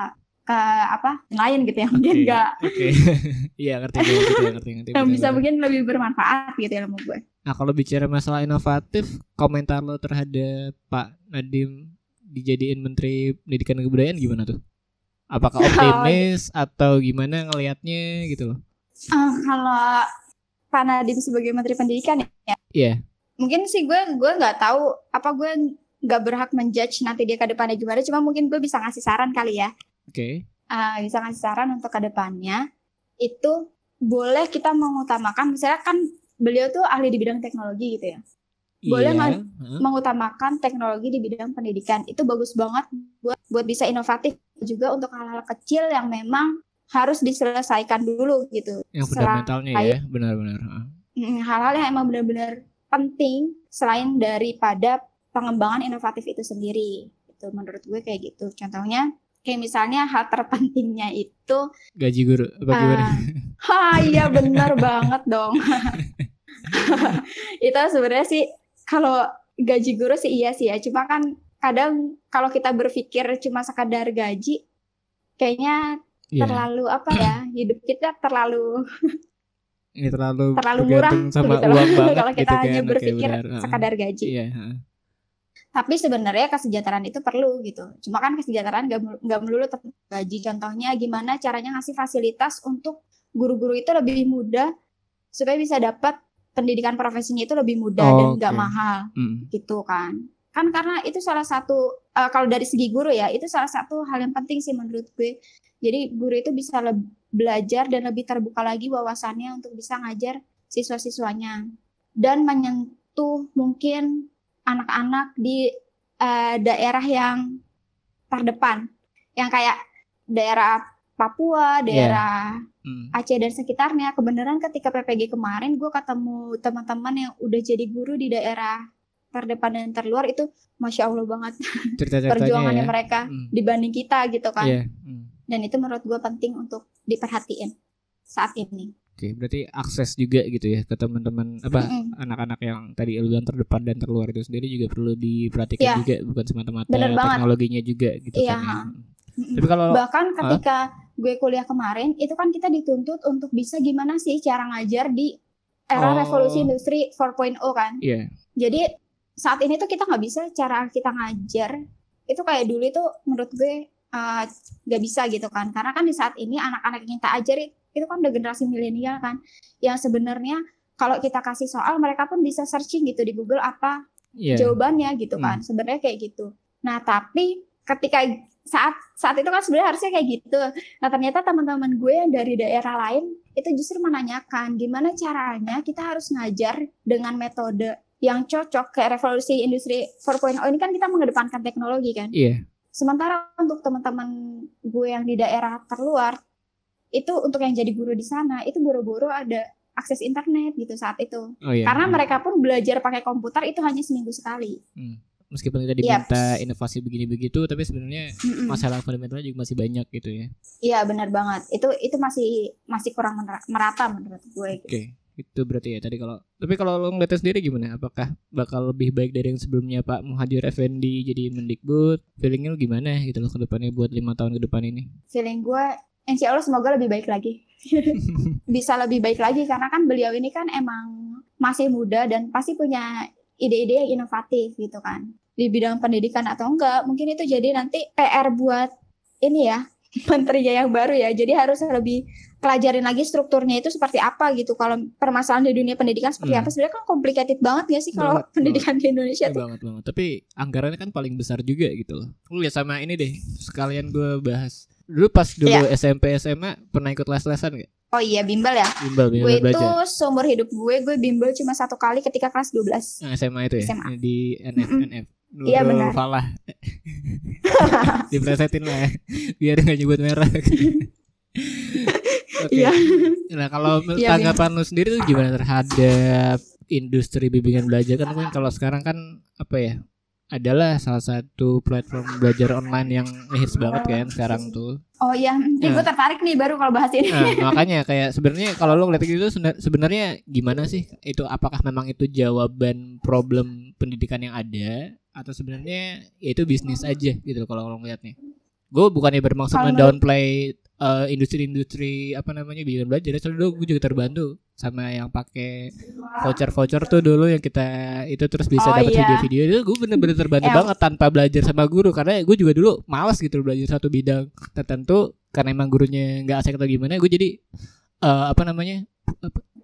ke apa yang lain gitu yang mungkin enggak Oke. Iya ngerti gue ngerti ngerti ngerti. yang bisa mungkin lebih bermanfaat gitu ilmu gue Nah kalau bicara masalah inovatif, komentar lo terhadap Pak Nadim dijadiin Menteri Pendidikan dan Kebudayaan gimana tuh? Apakah optimis atau gimana ngelihatnya gitu loh? Ah, kalau Pak Nadiem sebagai Menteri Pendidikan ya, Iya. mungkin sih gue gue nggak tahu apa gue nggak berhak menjudge nanti dia ke depannya gimana. Cuma mungkin gue bisa ngasih saran kali ya, Oke. Ah, bisa ngasih saran untuk ke depannya itu boleh kita mengutamakan misalnya kan beliau tuh ahli di bidang teknologi gitu ya. Boleh Iya. nggak? Heeh. Mengutamakan teknologi di bidang pendidikan itu bagus banget buat buat bisa inovatif juga untuk hal-hal kecil yang memang harus diselesaikan dulu gitu. Yang Selain- fundamentalnya ya, benar-benar. Hal-hal yang emang benar-benar penting selain daripada pengembangan inovatif itu sendiri. Itu menurut gue kayak gitu. Contohnya kayak misalnya hal terpentingnya itu Gaji guru apa gimana? ah, ha iya benar banget dong. itu sebenarnya sih kalau gaji guru sih iya sih ya. Cuma kan kadang kalau kita berpikir cuma sekadar gaji kayaknya Iya. terlalu apa ya? Hidup kita terlalu Ini terlalu terlalu murah sama gitu uang banget kalau kita gitu hanya kan. Oke, berpikir. Heeh. sekadar gaji. Iya, heeh. Tapi sebenarnya kesejahteraan itu perlu gitu. Cuma kan kesejahteraan nggak melulu tentang gaji. Contohnya gimana caranya ngasih fasilitas untuk guru-guru itu lebih mudah supaya bisa dapat pendidikan profesinya itu lebih mudah dan Oh, nggak oke. mahal Mm. gitu kan. Kan karena itu salah satu eh, kalau dari segi guru ya itu salah satu hal yang penting sih menurut gue. Jadi guru itu bisa belajar dan lebih terbuka lagi wawasannya untuk bisa ngajar siswa-siswanya dan menyentuh mungkin anak-anak di eh, daerah yang terdepan yang kayak daerah Papua, daerah Mm. Aceh dan sekitarnya. Kebenaran ketika PPG kemarin gue ketemu teman-teman yang udah jadi guru di daerah terdepan dan terluar itu masya Allah banget Cerita-ceritanya perjuangannya ya. mereka Mm. dibanding kita gitu kan. Iya. Mm. Dan itu menurut gue penting untuk diperhatiin saat ini. Oke, berarti akses juga gitu ya ke teman-teman apa Mm-mm. anak-anak yang tadi lu bilang terdepan dan terluar itu sendiri juga perlu diperhatikan Iya. juga bukan semata-mata teknologinya juga gitu Iya, kan ya. Tapi kalau Bahkan ketika gue kuliah kemarin itu kan kita dituntut untuk bisa gimana sih cara ngajar di era Oh. revolusi industri 4.0 kan. iya, Jadi saat ini tuh kita nggak bisa cara kita ngajar itu kayak dulu itu menurut gue uh, nggak bisa gitu kan karena kan di saat ini anak-anak yang kita ajari itu kan udah generasi milenial kan. Yang sebenarnya kalau kita kasih soal mereka pun bisa searching gitu di Google apa iya. jawabannya gitu kan. Sebenarnya kayak gitu. Nah tapi ketika saat saat itu kan sebenarnya harusnya kayak gitu. Nah ternyata teman-teman gue yang dari daerah lain itu justru menanyakan gimana caranya kita harus ngajar dengan metode yang cocok? Kayak revolusi industri 4.0 ini kan kita mengedepankan teknologi kan. Iya. sementara untuk teman-teman gue yang di daerah terluar itu untuk yang jadi guru di sana itu buru-buru ada akses internet gitu saat itu Oh iya. karena Hmm. mereka pun belajar pakai komputer itu hanya seminggu sekali meskipun kita Iya. diminta inovasi begini begitu tapi sebenarnya Mm-mm. masalah fundamentalnya juga masih banyak gitu ya. Iya benar banget. Itu itu masih masih kurang merata menurut gue. gitu. Oke. Itu berarti ya tadi kalau tapi kalau lo ngeliatnya sendiri gimana? Apakah bakal lebih baik dari yang sebelumnya Pak Muhajir Effendi jadi Mendikbud? Feelingnya lo gimana gitu loh ke depannya buat lima tahun ke depan ini? Feeling gue, insya Allah semoga lebih baik lagi. Bisa lebih baik lagi karena kan beliau ini kan emang masih muda dan pasti punya ide-ide yang inovatif gitu kan di bidang pendidikan atau enggak. Mungkin itu jadi nanti PR buat ini ya menterinya yang baru ya. Jadi harus lebih pelajarin lagi strukturnya itu seperti apa gitu. Kalau permasalahan di dunia pendidikan seperti Hmm. apa sebenarnya kan complicated banget ya sih kalau Banget, pendidikan di Indonesia Iya tuh. banget banget. Tapi anggarannya kan paling besar juga gitu loh. Lu lihat sama ini deh. Sekalian gue bahas. Dulu pas dulu Iya. SMP SMA pernah ikut les-lesan gak? Oh iya bimbel ya. Bimbel, bimbel gue itu belajar. seumur hidup gue gue bimbel cuma satu kali ketika kelas 12 Nah, SMA itu ya SMA. di NF Mm-mm. NF. Nurul Iya, benar. Falah. Diplesetin lah ya. Biar nggak nyebut merah. Oke. Iya. Nah kalau Iya, tanggapan lu sendiri tuh gimana terhadap industri bimbingan belajar kan mungkin kalau sekarang kan apa ya adalah salah satu platform belajar online yang hits banget kan sekarang tuh. Oh iya, ini Nah. gue tertarik nih baru kalau bahas ini. Nah, makanya kayak sebenarnya kalau lo ngeliat gitu sebenarnya gimana sih? Itu apakah memang itu jawaban problem pendidikan yang ada atau sebenarnya ya itu bisnis aja gitu kalau lo ngeliatnya. Gue bukannya bermaksud mendownplay eh, industri-industri apa namanya bimbingan belajar, soalnya gue juga terbantu sama yang pakai voucher-voucher tuh dulu yang kita itu terus bisa Oh, dapat iya. video-video itu gue bener-bener terbantu Em. banget tanpa belajar sama guru karena gue juga dulu malas gitu belajar satu bidang tertentu karena emang gurunya nggak asik atau gimana gue jadi eh, apa namanya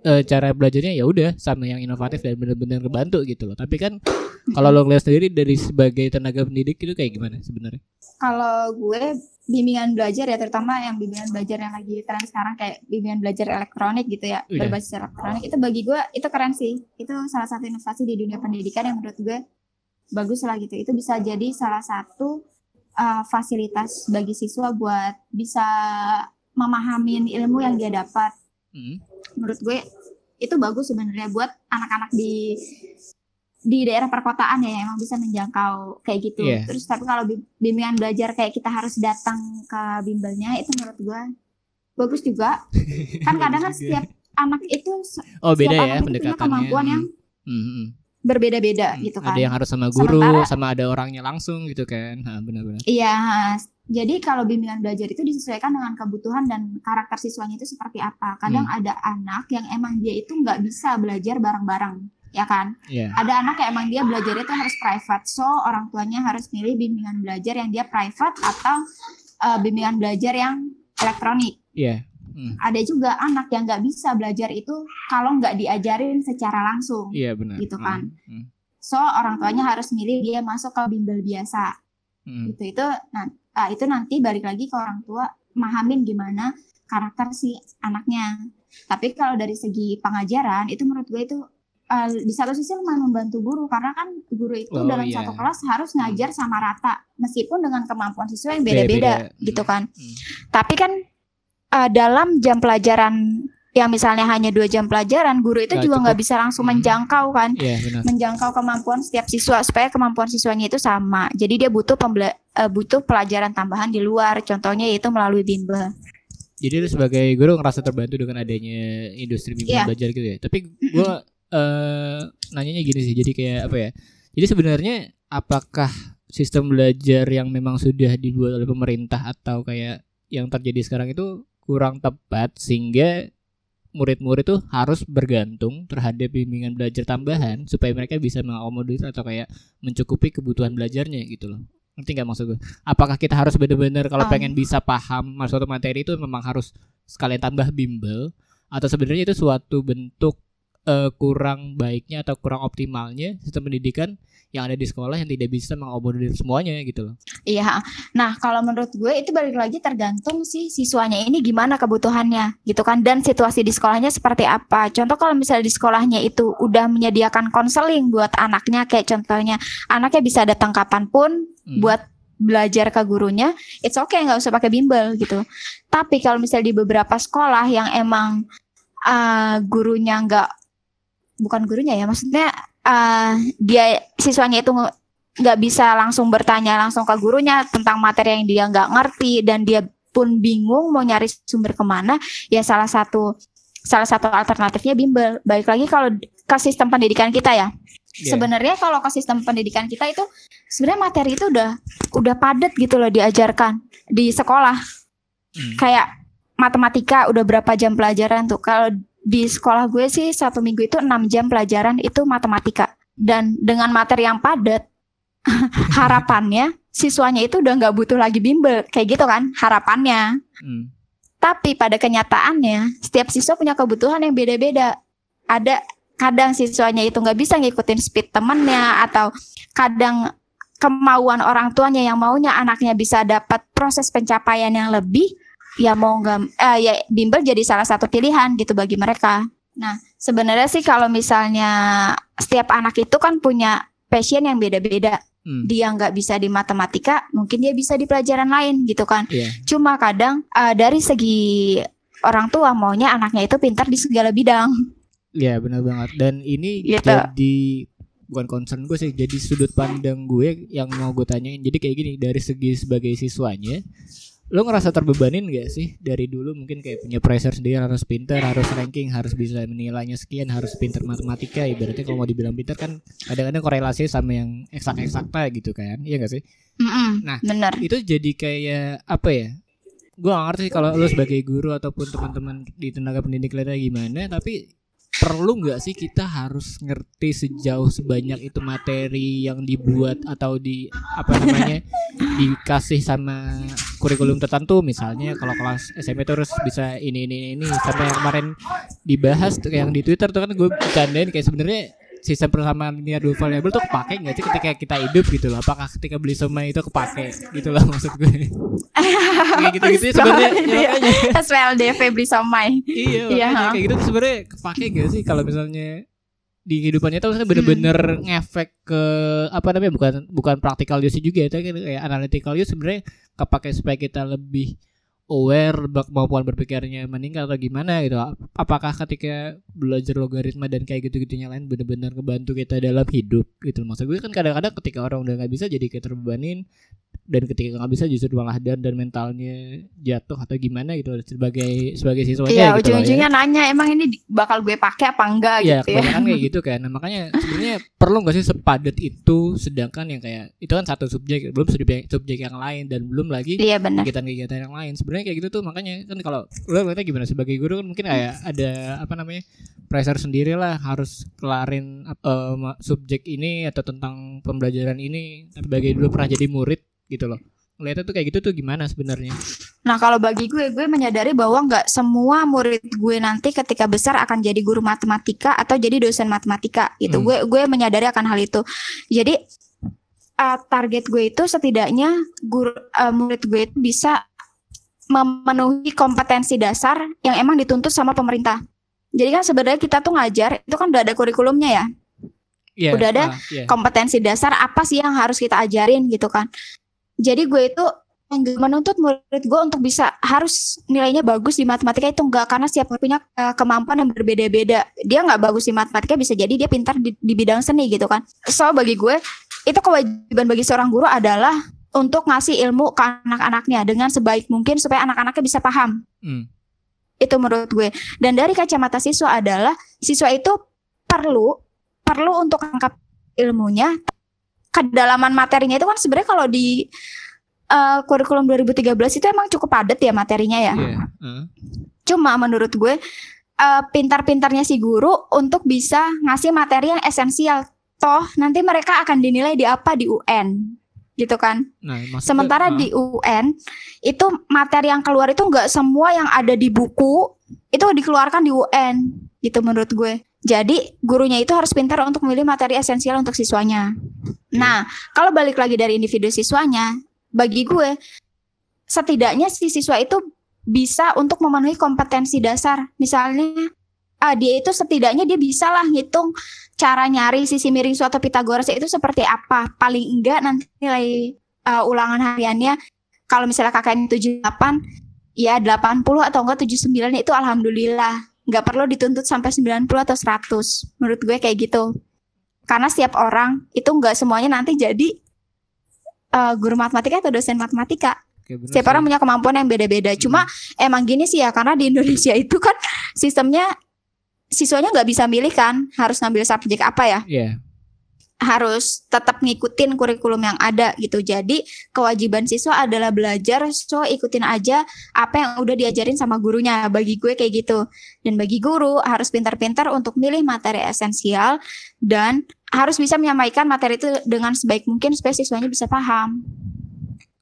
eh, cara belajarnya ya udah sama yang inovatif dan bener-bener ngebantu gitu loh tapi kan kalau lo ngeliat sendiri dari sebagai tenaga pendidik itu kayak gimana sebenarnya Kalau gue bimbingan belajar ya terutama yang bimbingan belajar yang lagi tren sekarang kayak bimbingan belajar elektronik gitu ya Iya. berbasis elektronik itu bagi gue itu keren sih itu salah satu inovasi di dunia pendidikan yang menurut gue bagus lah gitu itu bisa jadi salah satu uh, fasilitas bagi siswa buat bisa memahamin ilmu yang dia dapat Hmm. menurut gue itu bagus sebenarnya buat anak-anak di di daerah perkotaan ya yang emang bisa menjangkau kayak gitu. Iya. Terus tapi kalau bim- bimbingan belajar kayak kita harus datang ke bimbelnya itu menurut gue bagus juga. kan kadang kan setiap anak itu oh beda ya pendekatannya kemampuan yang Hmm, hmm, hmm. berbeda-beda Hmm, gitu kan. ada yang harus sama guru Sementara- sama ada orangnya langsung gitu kan Ha, benar-benar Iya, jadi kalau bimbingan belajar itu disesuaikan dengan kebutuhan dan karakter siswanya itu seperti apa. Kadang Hmm. ada anak yang emang dia itu nggak bisa belajar bareng-bareng, ya kan? Iya. Ada anak yang emang dia belajar itu harus private, so orang tuanya harus milih bimbingan belajar yang dia private atau eh, bimbingan belajar yang elektronik. Iya. Hmm. Ada juga anak yang nggak bisa belajar itu kalau nggak diajarin secara langsung. Iya benar. Gitu kan. Hmm, hmm, So orang tuanya harus milih dia masuk ke bimbel biasa. hmm. Gitu itu nah ah, itu nanti balik lagi ke orang tua mahamin gimana karakter si anaknya. Tapi kalau dari segi pengajaran itu menurut gue itu eh, di satu sisi lumayan membantu guru karena kan guru itu Oh, dalam iya. satu kelas harus ngajar sama rata meskipun dengan kemampuan siswa yang beda-beda gitu Hmm. kan. Hmm. Tapi kan eh, dalam jam pelajaran yang misalnya hanya dua jam pelajaran, guru itu Nggak juga nggak bisa langsung Hmm. menjangkau kan, Iya benar. menjangkau kemampuan setiap siswa supaya kemampuan siswanya itu sama. Jadi dia butuh pembela- eh, butuh pelajaran tambahan di luar, contohnya yaitu melalui bimbel. Jadi lu sebagai guru ngerasa terbantu dengan adanya industri bimbingan Iya. belajar gitu ya. Tapi gua eh nanyanya gini sih. Jadi kayak apa ya? Jadi sebenarnya apakah sistem belajar yang memang sudah dibuat oleh pemerintah atau kayak yang terjadi sekarang itu kurang tepat sehingga murid-murid tuh harus bergantung terhadap bimbingan belajar tambahan supaya mereka bisa mengakomodir atau kayak mencukupi kebutuhan belajarnya gitu loh. Ngerti nggak maksud gue? Apakah kita harus benar-benar kalau Um. pengen bisa paham suatu materi itu memang harus sekalian tambah bimbel atau sebenarnya itu suatu bentuk eh, kurang baiknya atau kurang optimalnya sistem pendidikan yang ada di sekolah yang tidak bisa mengakomodir semuanya gitu loh. Iya. Nah, kalau menurut gue itu balik lagi tergantung si siswanya ini gimana kebutuhannya gitu kan dan situasi di sekolahnya seperti apa. Contoh kalau misalnya di sekolahnya itu udah menyediakan konseling buat anaknya kayak contohnya anaknya bisa datang kapan pun Hmm. buat belajar ke gurunya, it's okay nggak usah pakai bimbel gitu. Tapi kalau misalnya di beberapa sekolah yang emang uh, gurunya nggak, bukan gurunya ya, maksudnya uh, dia siswanya itu nggak bisa langsung bertanya langsung ke gurunya tentang materi yang dia nggak ngerti dan dia pun bingung mau nyari sumber ke mana, ya salah satu salah satu alternatifnya bimbel. Baik lagi kalau ke sistem pendidikan kita ya. Iya. Sebenarnya kalau ke sistem pendidikan kita itu sebenarnya materi itu udah udah padat gitu loh diajarkan di sekolah. Hmm. Kayak matematika udah berapa jam pelajaran tuh. Kalau di sekolah gue sih satu minggu itu 6 jam pelajaran itu matematika. Dan dengan materi yang padat harapannya siswanya itu udah nggak butuh lagi bimbel kayak gitu kan harapannya. Hmm. Tapi pada kenyataannya setiap siswa punya kebutuhan yang beda-beda. Ada kadang siswanya itu nggak bisa ngikutin speed temennya atau kadang kemauan orang tuanya yang maunya anaknya bisa dapat proses pencapaian yang lebih ya mau nggak eh, ya bimbel jadi salah satu pilihan gitu bagi mereka. Nah sebenarnya sih kalau misalnya setiap anak itu kan punya passion yang beda-beda Hmm. dia nggak bisa di matematika, mungkin dia bisa di pelajaran lain gitu kan. Iya. Cuma kadang eh, dari segi orang tua maunya anaknya itu pintar di segala bidang. Iya benar banget dan ini Gitu. jadi bukan concern gue sih jadi sudut pandang gue yang mau gue tanyain jadi kayak gini dari segi sebagai siswanya lo ngerasa terbebanin gak sih dari dulu? Mungkin kayak punya pressure sendiri harus pinter harus ranking harus bisa menilainya sekian harus pinter matematika. Ibaratnya kalau mau dibilang pinter kan kadang-kadang korelasi sama yang eksak eksakta gitu kan. Iya gak sih? Mm-mm, Nah, bener. itu jadi kayak apa ya? Gue gak ngerti kalau lu sebagai guru ataupun teman-teman di tenaga pendidik lainnya gimana tapi perlu nggak sih kita harus ngerti sejauh sebanyak itu materi yang dibuat atau di apa namanya dikasih sama kurikulum tertentu? Misalnya kalau kelas SMP terus bisa ini ini ini. Sampai yang kemarin dibahas tuh yang di Twitter tuh kan gue bercandain kayak sebenarnya sistem persamaan linear dua variabel tuh kepake nggak sih ketika kita hidup gitu loh apakah ketika beli somai itu kepake gitu loh maksud gue kayak gitu gitu sebenarnya Itu ya, ya. SPLDV beli somai. iya Iya, kayak gitu sebenarnya kepake gak sih kalau misalnya di kehidupannya tuh bener-bener Hmm. ngefek ke apa namanya bukan bukan practical use juga itu kan kayak analytical use sebenarnya kepake supaya kita lebih aware bak- kemampuan berpikirnya meningkat atau gimana gitu. Apakah ketika belajar logaritma dan kayak gitu-gitunya lain bener-bener ngebantu kita dalam hidup gitu? Maksud gue kan kadang-kadang ketika orang udah nggak bisa jadi kayak terbebanin dan ketika nggak bisa justru malah dan dan mentalnya jatuh atau gimana gitu sebagai sebagai siswanya Iya, gitu ya. ujung-ujungnya nanya emang ini bakal gue pakai apa enggak? Iya gitu ya. kayak gitu kan. Nah, makanya sebenarnya perlu nggak sih sepadat itu sedangkan yang kayak itu kan satu subjek belum subjek subjek yang lain dan belum lagi Iya kegiatan-kegiatan yang lain. Sebenarnya kayak gitu tuh makanya kan kalau lo ngeliatnya gimana sebagai guru kan mungkin kayak ada apa namanya pressure sendiri lah harus kelarin ma- subjek ini atau tentang pembelajaran ini sebagai dulu pernah jadi murid gitu loh ngeliatnya tuh kayak gitu tuh gimana sebenarnya Nah kalau bagi gue, gue menyadari bahwa nggak semua murid gue nanti ketika besar akan jadi guru matematika atau jadi dosen matematika gitu. Hmm. Gue gue menyadari akan hal itu. Jadi uh, target gue itu setidaknya guru uh, murid gue itu bisa memenuhi kompetensi dasar yang emang dituntut sama pemerintah. Jadi kan sebenarnya kita tuh ngajar itu kan udah ada kurikulumnya ya. Iya, Udah ada ah, iya. kompetensi dasar apa sih yang harus kita ajarin gitu kan. Jadi gue itu menuntut murid gue untuk bisa harus nilainya bagus di matematika itu enggak karena setiap orang punya eh, kemampuan yang berbeda-beda. Dia nggak bagus di matematika bisa jadi dia pintar di, di bidang seni gitu kan. So bagi gue itu kewajiban bagi seorang guru adalah untuk ngasih ilmu ke anak-anaknya dengan sebaik mungkin supaya anak-anaknya bisa paham. Hmm. Itu menurut gue. Dan dari kacamata siswa adalah siswa itu perlu perlu untuk angkat ilmunya kedalaman materinya itu kan sebenarnya kalau di eh, kurikulum 2013 itu emang cukup padat ya materinya ya. Iya, ah. Cuma menurut gue eh, pintar-pintarnya si guru untuk bisa ngasih materi yang esensial. Toh nanti mereka akan dinilai di apa di UN gitu kan. Nah, Sementara ah. di UN itu materi yang keluar itu nggak semua yang ada di buku itu dikeluarkan di UN gitu menurut gue. Jadi gurunya itu harus pintar untuk memilih materi esensial untuk siswanya. Nah, kalau balik lagi dari individu siswanya, bagi gue setidaknya si siswa itu bisa untuk memenuhi kompetensi dasar. Misalnya ah, dia itu setidaknya dia bisa lah ngitung cara nyari sisi miring suatu Pitagoras itu seperti apa. Paling enggak nanti nilai uh, ulangan hariannya kalau misalnya kakaknya 78 ya 80 atau enggak 79 itu alhamdulillah. Nggak perlu dituntut sampai 90 atau 100 menurut gue kayak gitu. Karena setiap orang itu nggak semuanya nanti jadi uh, guru matematika atau dosen matematika. Oke, bener setiap sih. orang punya kemampuan yang beda-beda. Cuma emang gini sih ya karena di Indonesia itu kan sistemnya siswanya nggak bisa milih kan harus ngambil subjek apa ya Iya. harus tetap ngikutin kurikulum yang ada gitu. Jadi kewajiban siswa adalah belajar, so ikutin aja apa yang udah diajarin sama gurunya. Bagi gue kayak gitu. Dan bagi guru harus pintar-pintar untuk milih materi esensial dan harus bisa menyampaikan materi itu dengan sebaik mungkin supaya siswanya bisa paham.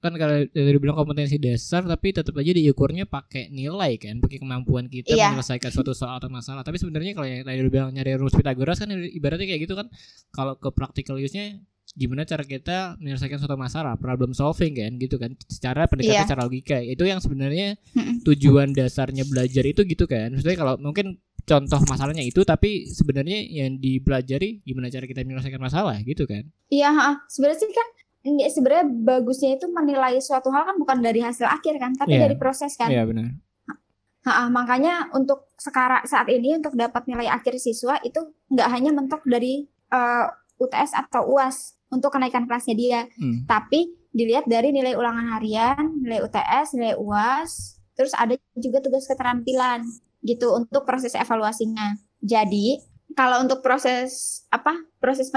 Kan kalau dari bilang kompetensi dasar tapi tetap aja diukurnya pakai nilai kan pakai kemampuan kita Iya. menyelesaikan suatu soal atau masalah. Tapi sebenarnya kalau yang tadi lu bilang nyari rumus Pitagoras kan ibaratnya kayak gitu kan kalau ke practical use-nya gimana cara kita menyelesaikan suatu masalah problem solving kan gitu kan secara pendekatan Iya. secara logika. Itu yang sebenarnya tujuan dasarnya belajar itu gitu kan. Maksudnya kalau mungkin contoh masalahnya itu tapi sebenarnya yang dipelajari gimana cara kita menyelesaikan masalah gitu kan. Iya, sebenarnya sih kan ini sebenarnya bagusnya itu menilai suatu hal kan bukan dari hasil akhir kan, tapi Iya. dari proses kan. Iya benar. Ha-ha, makanya untuk sekarang saat ini untuk dapat nilai akhir siswa itu nggak hanya mentok dari eh, UTS atau UAS untuk kenaikan kelasnya dia, Hmm. tapi dilihat dari nilai ulangan harian, nilai UTS, nilai UAS, terus ada juga tugas keterampilan gitu untuk proses evaluasinya. Jadi kalau untuk proses apa proses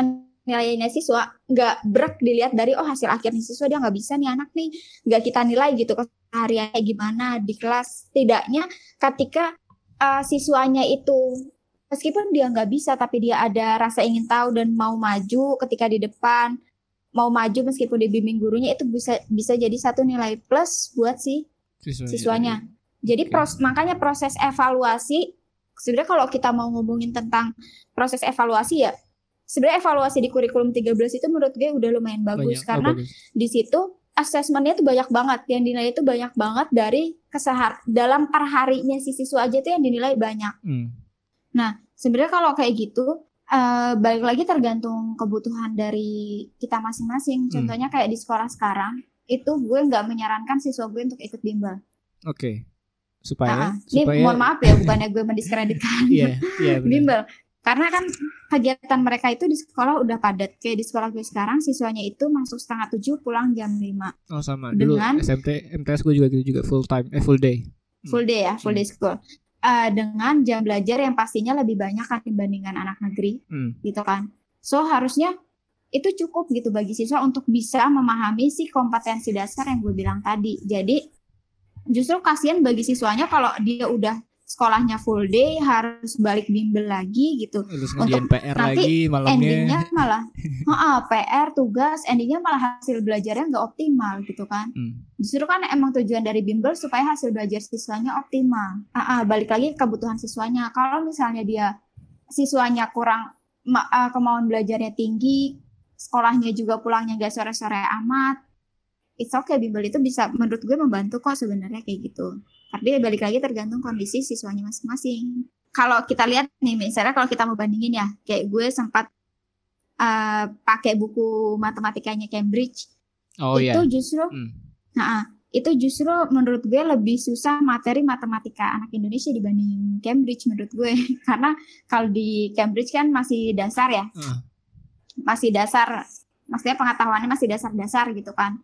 penilaiannya siswa nggak brek dilihat dari oh hasil akhirnya siswa dia nggak bisa nih anak nih nggak kita nilai gitu kesehariannya gimana di kelas tidaknya ketika uh, siswanya itu meskipun dia nggak bisa tapi dia ada rasa ingin tahu dan mau maju ketika di depan mau maju meskipun dibimbing gurunya itu bisa bisa jadi satu nilai plus buat si Siswanya. siswanya. Jadi pros, makanya proses evaluasi sebenarnya kalau kita mau ngomongin tentang proses evaluasi ya sebenarnya evaluasi di kurikulum 13 itu menurut gue udah lumayan bagus Banyak. Oh, karena bagus. di situ asesmennya tuh banyak banget yang dinilai itu banyak banget dari kesehar dalam per harinya si siswa aja tuh yang dinilai banyak. Hmm. Sebenarnya kalau kayak gitu eh, balik lagi tergantung kebutuhan dari kita masing-masing. Hmm. Contohnya kayak di sekolah sekarang itu gue nggak menyarankan siswa gue untuk ikut bimbel. Oke. Supaya Ah, ah. Ini supaya mohon maaf ya bukannya gue mendiskreditkan Iya, iya benar. bimbel. Karena kan kegiatan mereka itu di sekolah udah padat. Kayak di sekolah gue sekarang siswanya itu masuk setengah tujuh pulang jam 5. Oh sama. Dulu Dengan- SMT MTS gue juga gitu juga full time eh full day. full day ya, full Hmm. day school. Eh, dengan jam belajar yang pastinya lebih banyak kan dibandingkan anak negeri Hmm. gitu kan. So harusnya itu cukup gitu bagi siswa untuk bisa memahami si kompetensi dasar yang gue bilang tadi. Jadi justru kasihan bagi siswanya kalau dia udah sekolahnya full day harus balik bimbel lagi gitu. Terus ngerjain PR nanti lagi malamnya. Endingnya malah Heeh, PR tugas endingnya malah hasil belajarnya nggak optimal gitu kan. Hmm. Justru kan emang tujuan dari bimbel supaya hasil belajar siswanya optimal. Ah, ah, balik lagi ke kebutuhan siswanya. Kalau misalnya dia siswanya kurang ah, kemauan belajarnya tinggi, sekolahnya juga pulangnya nggak sore-sore amat, it's okay bimbel itu bisa menurut gue membantu kok sebenarnya kayak gitu. Tapi balik lagi tergantung kondisi siswanya masing-masing. Kalau kita lihat nih, misalnya kalau kita mau bandingin ya, kayak gue sempat eh, pakai buku matematikanya Cambridge, Oh iya. itu justru Hmm. Nah, itu justru menurut gue lebih susah materi matematika anak Indonesia dibanding Cambridge menurut gue. Karena kalau di Cambridge kan masih dasar ya, Ah. masih dasar, maksudnya pengetahuannya masih dasar-dasar gitu kan.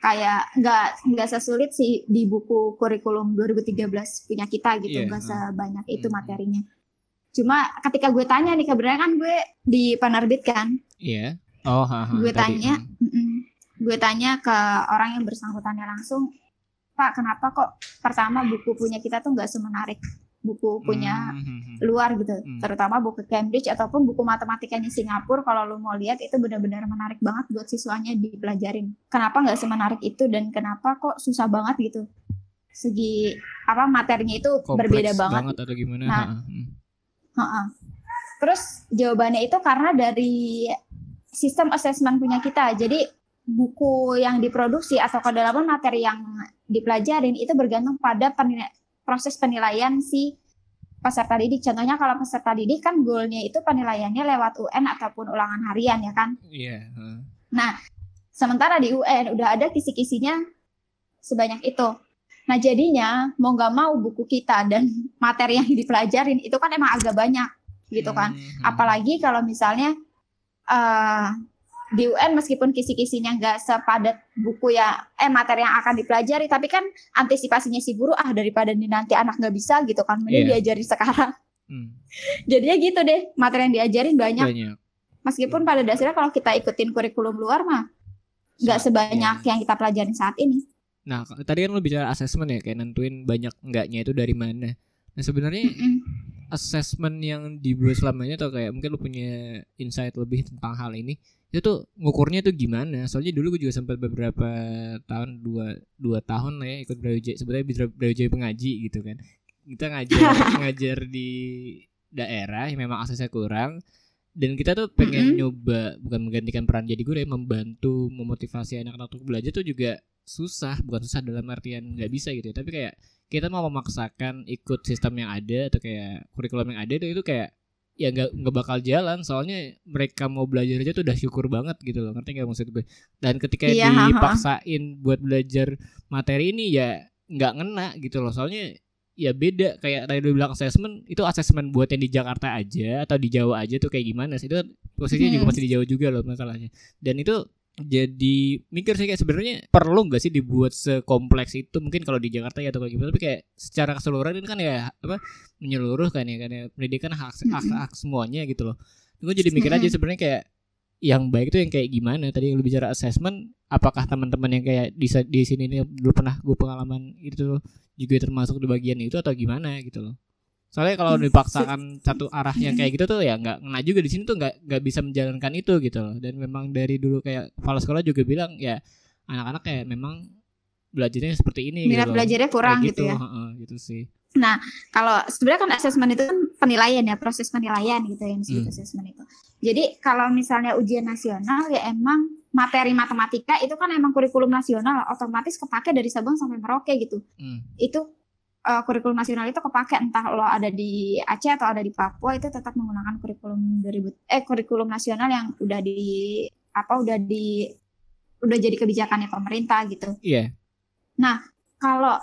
Kayak nggak nggak sesulit sih di buku kurikulum 2013 punya kita gitu, Iya, nggak sebanyak itu Hmm. materinya. Cuma ketika gue tanya nih, kebetulan kan gue di penerbit kan, Iya. Oh, ha, ha, gue tadi. tanya, Hmm. gue tanya ke orang yang bersangkutannya langsung, Pak, kenapa kok pertama buku punya kita tuh nggak semenarik buku punya Hmm, hmm, hmm. luar gitu, Hmm. terutama buku Cambridge ataupun buku matematikanya Singapura. Kalau lu mau lihat itu benar-benar menarik banget buat siswanya dipelajarin. Kenapa nggak semenarik itu dan kenapa kok susah banget gitu? Segi apa materinya itu Kompleks berbeda banget. atau gimana? Nah, Ha, ha. Hmm. Ha-ha. Terus jawabannya itu karena dari sistem assessment punya kita. Jadi buku yang diproduksi atau kedalaman materi yang dipelajarin itu bergantung pada proses penilaian si peserta didik. Contohnya kalau peserta didik kan goalnya itu penilaiannya lewat UN ataupun ulangan harian ya kan. Iya. ha. Sementara di UN udah ada kisi-kisinya sebanyak itu. Nah jadinya mau nggak mau buku kita dan materi yang dipelajarin itu kan emang agak banyak gitu kan. Hmm, hmm. Apalagi kalau misalnya eh di UN meskipun kisi-kisinya nggak sepadat buku ya eh materi yang akan dipelajari, tapi kan antisipasinya si guru ah daripada nih nanti anak nggak bisa gitu kan, mending Iya. diajari sekarang. Hmm. Jadinya gitu deh, materi yang diajarin banyak. Banyak. Meskipun pada dasarnya kalau kita ikutin kurikulum luar mah nggak sebanyak yang kita pelajarin saat ini. Nah, tadi kan lu bicara assessment ya, kayak nentuin banyak enggaknya itu dari mana. Nah, sebenarnya Mm-mm. assessment yang dibuat selamanya atau kayak mungkin lu punya insight lebih tentang hal ini itu tuh ngukurnya tuh gimana? Soalnya dulu gue juga sempat beberapa tahun dua dua tahun lah ya ikut Brawijaya. Sebenarnya Brawijaya pengaji gitu kan. Kita ngajar ngajar di daerah yang memang aksesnya kurang. Dan kita tuh pengen Mm-mm. nyoba bukan menggantikan peran jadi guru ya membantu memotivasi anak-anak untuk belajar tuh juga susah. Bukan susah dalam artian nggak bisa gitu ya. Tapi kayak kita mau memaksakan ikut sistem yang ada atau kayak kurikulum yang ada itu kayak ya nggak nggak bakal jalan. Soalnya mereka mau belajar aja tuh udah syukur banget gitu loh. Ngerti nggak maksud gue? Dan ketika Iya, ha, ha. dipaksain buat belajar materi ini ya nggak ngena gitu loh. Soalnya ya beda. Kayak tadi lu bilang assessment itu assessment buat yang di Jakarta aja atau di Jawa aja tuh kayak gimana sih? Itu posisinya juga Hmm. masih di Jawa juga loh masalahnya. Dan itu jadi mikir sih kayak sebenarnya perlu nggak sih dibuat sekompleks itu? Mungkin kalau di Jakarta ya atau kayak gimana tapi kayak secara keseluruhan ini kan ya apa menyeluruh kan ya kan ya. Pendidikan hak hak, hak semuanya gitu loh. Gue jadi mikir aja sebenarnya kayak yang baik itu yang kayak gimana? Tadi yang lu bicara assessment apakah teman-teman yang kayak di di sini ini dulu pernah gue pengalaman itu juga termasuk di bagian itu atau gimana gitu loh soalnya kalau Hmm, dipaksakan satu arah yang kayak gitu tuh ya nggak ngena juga di sini tuh nggak nggak bisa menjalankan itu gitu loh dan memang dari dulu kayak kepala sekolah juga bilang ya anak-anak kayak memang belajarnya seperti ini minat gitu loh. belajarnya kurang Kayak gitu ya heeh, gitu sih kalau sebenarnya kan asesmen itu kan penilaian ya proses penilaian gitu yang disebut Hmm. asesmen itu jadi kalau misalnya ujian nasional ya emang materi matematika itu kan emang kurikulum nasional otomatis kepake dari Sabang sampai Merauke gitu Hmm. itu eh, kurikulum nasional itu kepake entah lo ada di Aceh atau ada di Papua itu tetap menggunakan kurikulum 2000 eh kurikulum nasional yang udah di apa udah di udah jadi kebijakannya pemerintah gitu. Iya. Kalau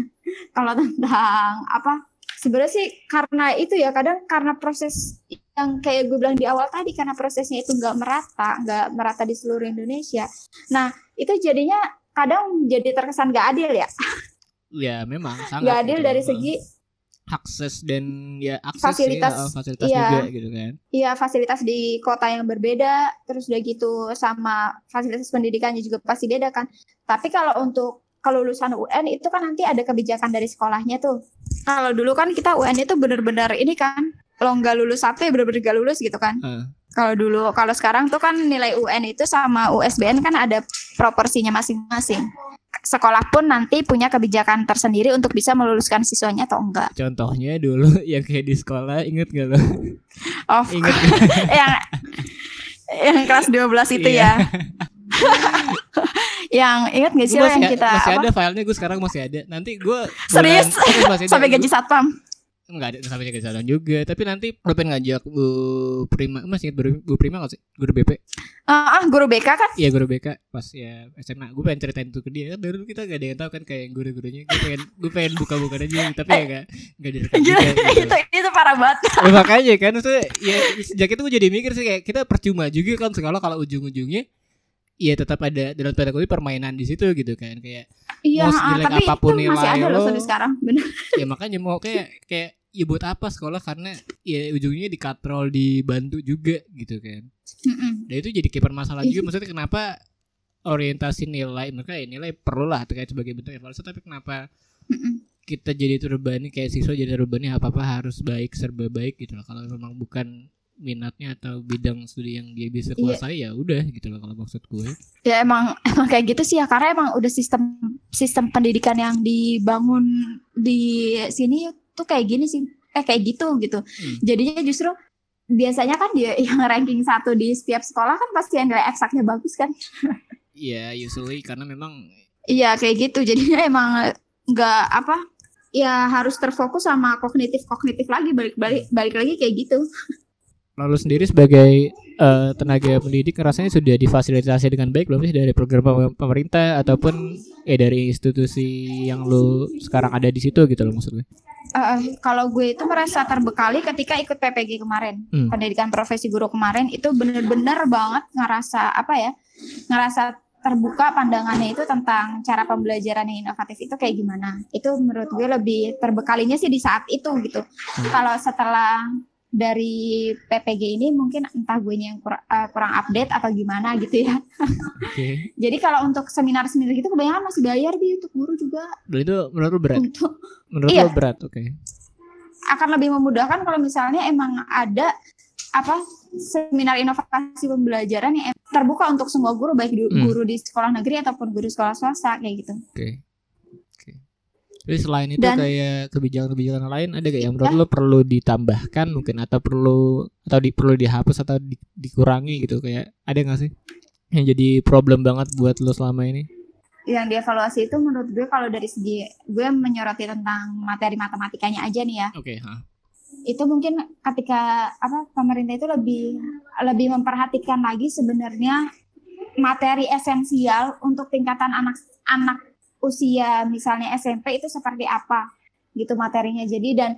kalau tentang apa sebenarnya sih karena itu ya kadang karena proses yang kayak gue bilang di awal tadi karena prosesnya itu nggak merata nggak merata di seluruh Indonesia. Nah itu jadinya kadang jadi terkesan nggak adil ya ya memang sangat nggak adil gitu. dari segi akses dan ya akses Fasilitas, sih, heeh, fasilitas iya. juga gitu kan ya fasilitas di kota yang berbeda terus udah gitu sama fasilitas pendidikannya juga pasti beda kan tapi kalau untuk kalau lulusan UN itu kan nanti ada kebijakan dari sekolahnya tuh kalau dulu kan kita UN itu bener-bener ini kan lo nggak lulus apa ya bener-bener nggak lulus gitu kan Heeh. kalau dulu kalau sekarang tuh kan nilai UN itu sama USBN kan ada proporsinya masing-masing sekolah pun nanti punya kebijakan tersendiri untuk bisa meluluskan siswanya atau enggak contohnya dulu yang kayak di sekolah inget gak lo oh inget yang yang kelas 12 itu Iya. ya. yang ingat gak sih lo yang kita masih apa? ada filenya gue sekarang masih ada nanti gue Serius? masih ada. sampai gaji satpam. Enggak ada sampai gaji sadang juga tapi nanti gue pengen ngajak Bu Prima masih ingat Bu, Bu Prima gak sih guru BP Ah, ah, guru BK kan? Iya guru BK pas ya SMA gue pengen ceritain itu ke dia kan dulu kita gak ada yang tahu kan kayak guru-gurunya gue pengen gue pengen buka-buka aja tapi ya gak gak direkam Gitu, juga gitu. itu itu parah banget. Ya, makanya kan maksudnya ya sejak itu gue jadi mikir sih kayak kita percuma juga kan sekolah kalau ujung-ujungnya Iya tetap ada dalam tanda kutip permainan di situ gitu kan kayak Iya, Mau ah, tapi apa pun itu masih nilai ada loh lo. sekarang. Bener. ya makanya mau kayak kayak ya buat apa sekolah karena ya ujungnya dikatrol dibantu juga gitu kan Mm-mm. dan itu jadi kayak permasalahan Ih. juga maksudnya kenapa orientasi nilai mereka ya nilai perlu lah terkait sebagai bentuk evaluasi tapi kenapa Mm-mm. kita jadi terbebani kayak siswa jadi terbebani apa apa harus baik serba baik gitu loh kalau memang bukan minatnya atau bidang studi yang dia bisa Iya. kuasai ya udah gitu loh kalau maksud gue Ya emang emang kayak gitu sih ya karena emang udah sistem sistem pendidikan yang dibangun di sini tuh kayak gini sih. Eh kayak gitu gitu. Hmm. Jadinya justru biasanya kan dia yang ranking satu di setiap sekolah kan pasti yang nilai eksaknya bagus kan. ya usually karena memang Iya kayak gitu. Jadinya emang nggak apa ya harus terfokus sama kognitif kognitif lagi balik balik balik lagi kayak gitu. lalu sendiri sebagai eh, tenaga pendidik rasanya sudah difasilitasi dengan baik belum sih dari program pem- pemerintah ataupun ya dari institusi yang lu sekarang ada di situ gitu loh maksud Eh, kalau gue itu merasa terbekali ketika ikut PPG kemarin. Hmm. pendidikan profesi guru kemarin itu bener-bener banget ngerasa apa ya ngerasa terbuka pandangannya itu tentang cara pembelajaran yang inovatif itu kayak gimana. Itu menurut gue lebih terbekalinya sih di saat itu gitu. Kalau setelah dari PPG ini mungkin entah gue yang kurang, kurang update atau gimana gitu ya oke jadi kalau untuk seminar-seminar gitu kebanyakan masih bayar di untuk guru juga dan itu menurut lu berat untuk menurut Iya. lu berat oke akan lebih memudahkan kalau misalnya emang ada apa seminar inovasi pembelajaran yang terbuka untuk semua guru baik Hmm. guru di sekolah negeri ataupun guru sekolah swasta kayak gitu. oke oke jadi selain itu Dan- kayak kebijakan-kebijakan lain ada gak yang menurut lu perlu ditambahkan mungkin atau perlu atau di, perlu dihapus atau di- dikurangi gitu kayak ada gak sih yang jadi problem banget buat lu selama ini Yang dievaluasi itu menurut gue kalau dari segi gue menyoroti tentang materi matematikanya aja nih ya. oke ha. itu mungkin ketika apa pemerintah itu lebih lebih memperhatikan lagi sebenarnya materi esensial untuk tingkatan anak-anak usia misalnya SMP itu seperti apa gitu materinya jadi dan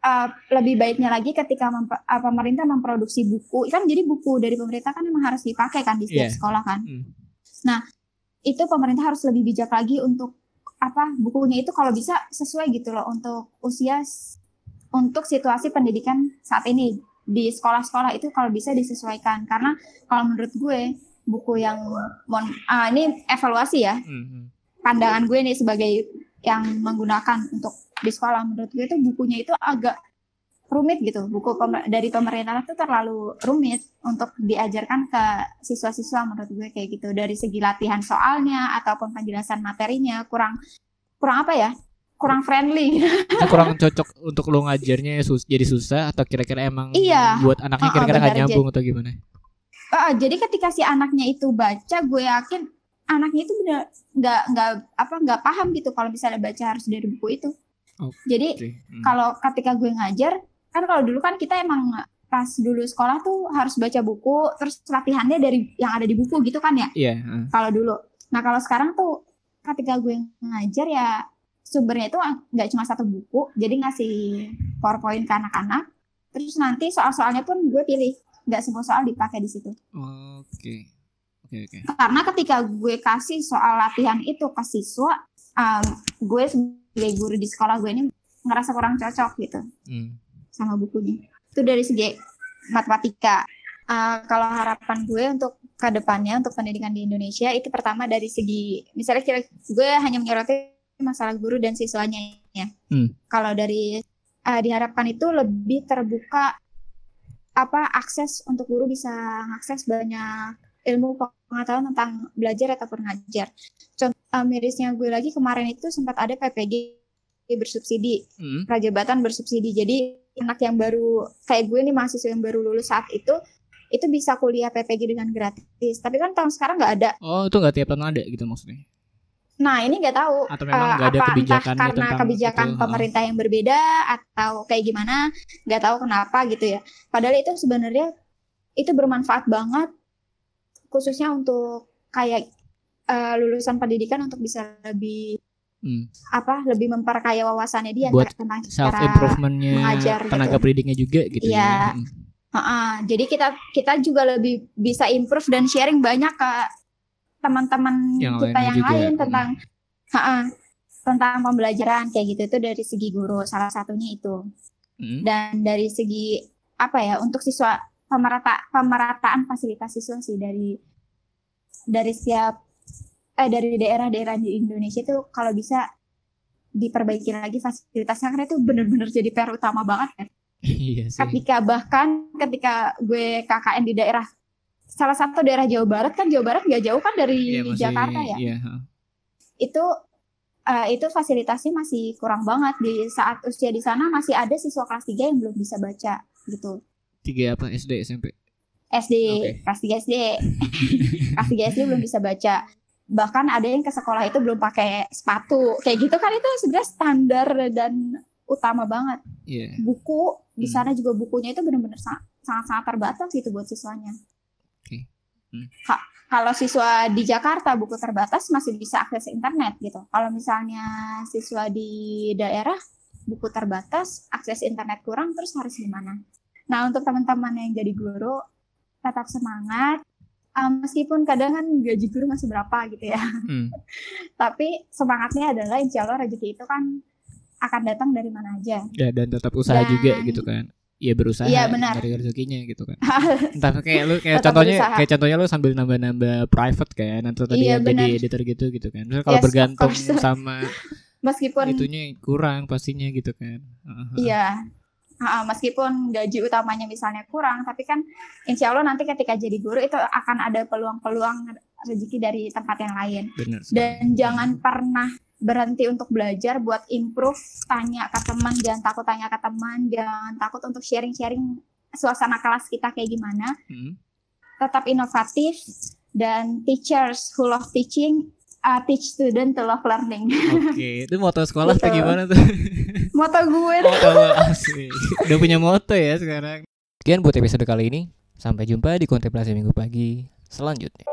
uh, lebih baiknya lagi ketika mem uh, pemerintah memproduksi buku kan jadi buku dari pemerintah kan memang harus dipakai kan di setiap yeah. sekolah kan mm. nah itu pemerintah harus lebih bijak lagi untuk apa bukunya itu kalau bisa sesuai gitu loh untuk usia untuk situasi pendidikan saat ini di sekolah-sekolah itu kalau bisa disesuaikan karena kalau menurut gue buku yang mon uh, ini evaluasi ya mm -hmm. Pandangan gue nih sebagai yang menggunakan untuk di sekolah menurut gue itu bukunya itu agak rumit gitu. Buku pemer dari pemerintah itu terlalu rumit untuk diajarkan ke siswa-siswa menurut gue kayak gitu. Dari segi latihan soalnya ataupun penjelasan materinya kurang kurang apa ya? Kurang friendly. Kurang cocok untuk lo ngajarnya sus jadi susah atau kira-kira emang iya. buat anaknya kira-kira nggak nyambung atau gimana? Uh, jadi ketika si anaknya itu baca gue yakin anaknya itu benar nggak nggak apa nggak paham gitu kalau misalnya baca harus dari buku itu Oh, Jadi okay. hmm. kalau ketika gue ngajar, kan kalau dulu kan kita emang pas dulu sekolah tuh harus baca buku, terus latihannya dari yang ada di buku gitu kan ya? Iya. Yeah, uh. Kalau dulu. Nah kalau sekarang tuh ketika gue ngajar ya sumbernya itu nggak cuma satu buku, jadi ngasih powerpoint ke anak-anak. Terus nanti soal-soalnya pun gue pilih, nggak semua soal dipakai di situ. Oke. Okay. Okay, okay. Karena ketika gue kasih soal latihan itu ke siswa, um, gue sebagai guru di sekolah gue ini ngerasa kurang cocok gitu hmm. sama bukunya itu dari segi matematika uh, kalau harapan gue untuk ke depannya untuk pendidikan di Indonesia itu pertama dari segi misalnya kira gue hanya menyoroti masalah guru dan siswanya ya hmm. kalau dari uh, diharapkan itu lebih terbuka apa akses untuk guru bisa akses banyak ilmu pengetahuan tentang belajar ataupun ngajar. Contoh uh, mirisnya gue lagi kemarin itu sempat ada PPG bersubsidi, hmm. prajabatan bersubsidi. Jadi anak yang baru kayak gue nih mahasiswa yang baru lulus saat itu itu bisa kuliah PPG dengan gratis. Tapi kan tahun sekarang nggak ada. Oh, itu nggak tiap tahun ada gitu maksudnya? Nah, ini nggak tahu. Atau memang uh, ada kebijakan karena kebijakan itu, pemerintah yang berbeda atau kayak gimana, nggak tahu kenapa gitu ya. Padahal itu sebenarnya itu bermanfaat banget khususnya untuk kayak uh, lulusan pendidikan untuk bisa lebih hmm. apa lebih memperkaya wawasannya dia buat tentang self improvementnya mengajar tenaga gitu. pendidiknya juga gitu ya, ya. Hmm. Uh -uh. jadi kita kita juga lebih bisa improve dan sharing banyak ke teman-teman kita yang juga. lain tentang hmm. uh -uh, tentang pembelajaran kayak gitu itu dari segi guru salah satunya itu hmm. dan dari segi apa ya untuk siswa pemerata pemerataan fasilitas siswa sih dari dari setiap eh dari daerah-daerah di Indonesia itu kalau bisa diperbaiki lagi fasilitasnya karena itu benar-benar jadi PR utama banget kan. Iya sih. Ketika bahkan ketika gue KKN di daerah salah satu daerah Jawa Barat kan Jawa Barat nggak jauh kan dari iya, masih, Jakarta ya. Iya. Itu uh, itu fasilitasnya masih kurang banget di saat usia di sana masih ada siswa kelas 3 yang belum bisa baca gitu tiga apa SD SMP SD okay. kelas tiga SD kelas tiga SD belum bisa baca bahkan ada yang ke sekolah itu belum pakai sepatu kayak gitu kan itu sebenarnya standar dan utama banget yeah. buku di hmm. sana hmm. juga bukunya itu benar-benar sangat-sangat terbatas gitu buat siswanya okay. hmm. kalau siswa di Jakarta buku terbatas masih bisa akses internet gitu kalau misalnya siswa di daerah buku terbatas akses internet kurang terus harus gimana Nah untuk teman-teman yang jadi guru tetap semangat. Um, meskipun kadang kan gaji guru masih berapa gitu ya. Hmm. Tapi semangatnya adalah insya Allah rezeki itu kan akan datang dari mana aja. Ya dan tetap usaha dan, juga gitu kan. Iya berusaha ya, benar. dari rezekinya gitu kan. Entah kayak lu kayak contohnya berusaha. kayak contohnya lu sambil nambah-nambah private kan atau tadi iya, yang jadi editor gitu gitu kan. Terus kalau yes, bergantung sama meskipun itunya kurang pastinya gitu kan. Iya. Uh -huh. Uh, meskipun gaji utamanya misalnya kurang, tapi kan insya Allah nanti ketika jadi guru itu akan ada peluang-peluang rezeki dari tempat yang lain. Benar, Dan jangan pernah berhenti untuk belajar buat improve, tanya ke teman, jangan takut tanya ke teman, jangan takut untuk sharing-sharing suasana kelas kita kayak gimana. Hmm. Tetap inovatif dan teachers who love teaching uh, teach student to love learning. Oke, itu moto sekolah Gitu. gimana tuh? Moto gue moto lo asli. Udah punya moto ya sekarang. Sekian buat episode kali ini. Sampai jumpa di kontemplasi minggu pagi selanjutnya.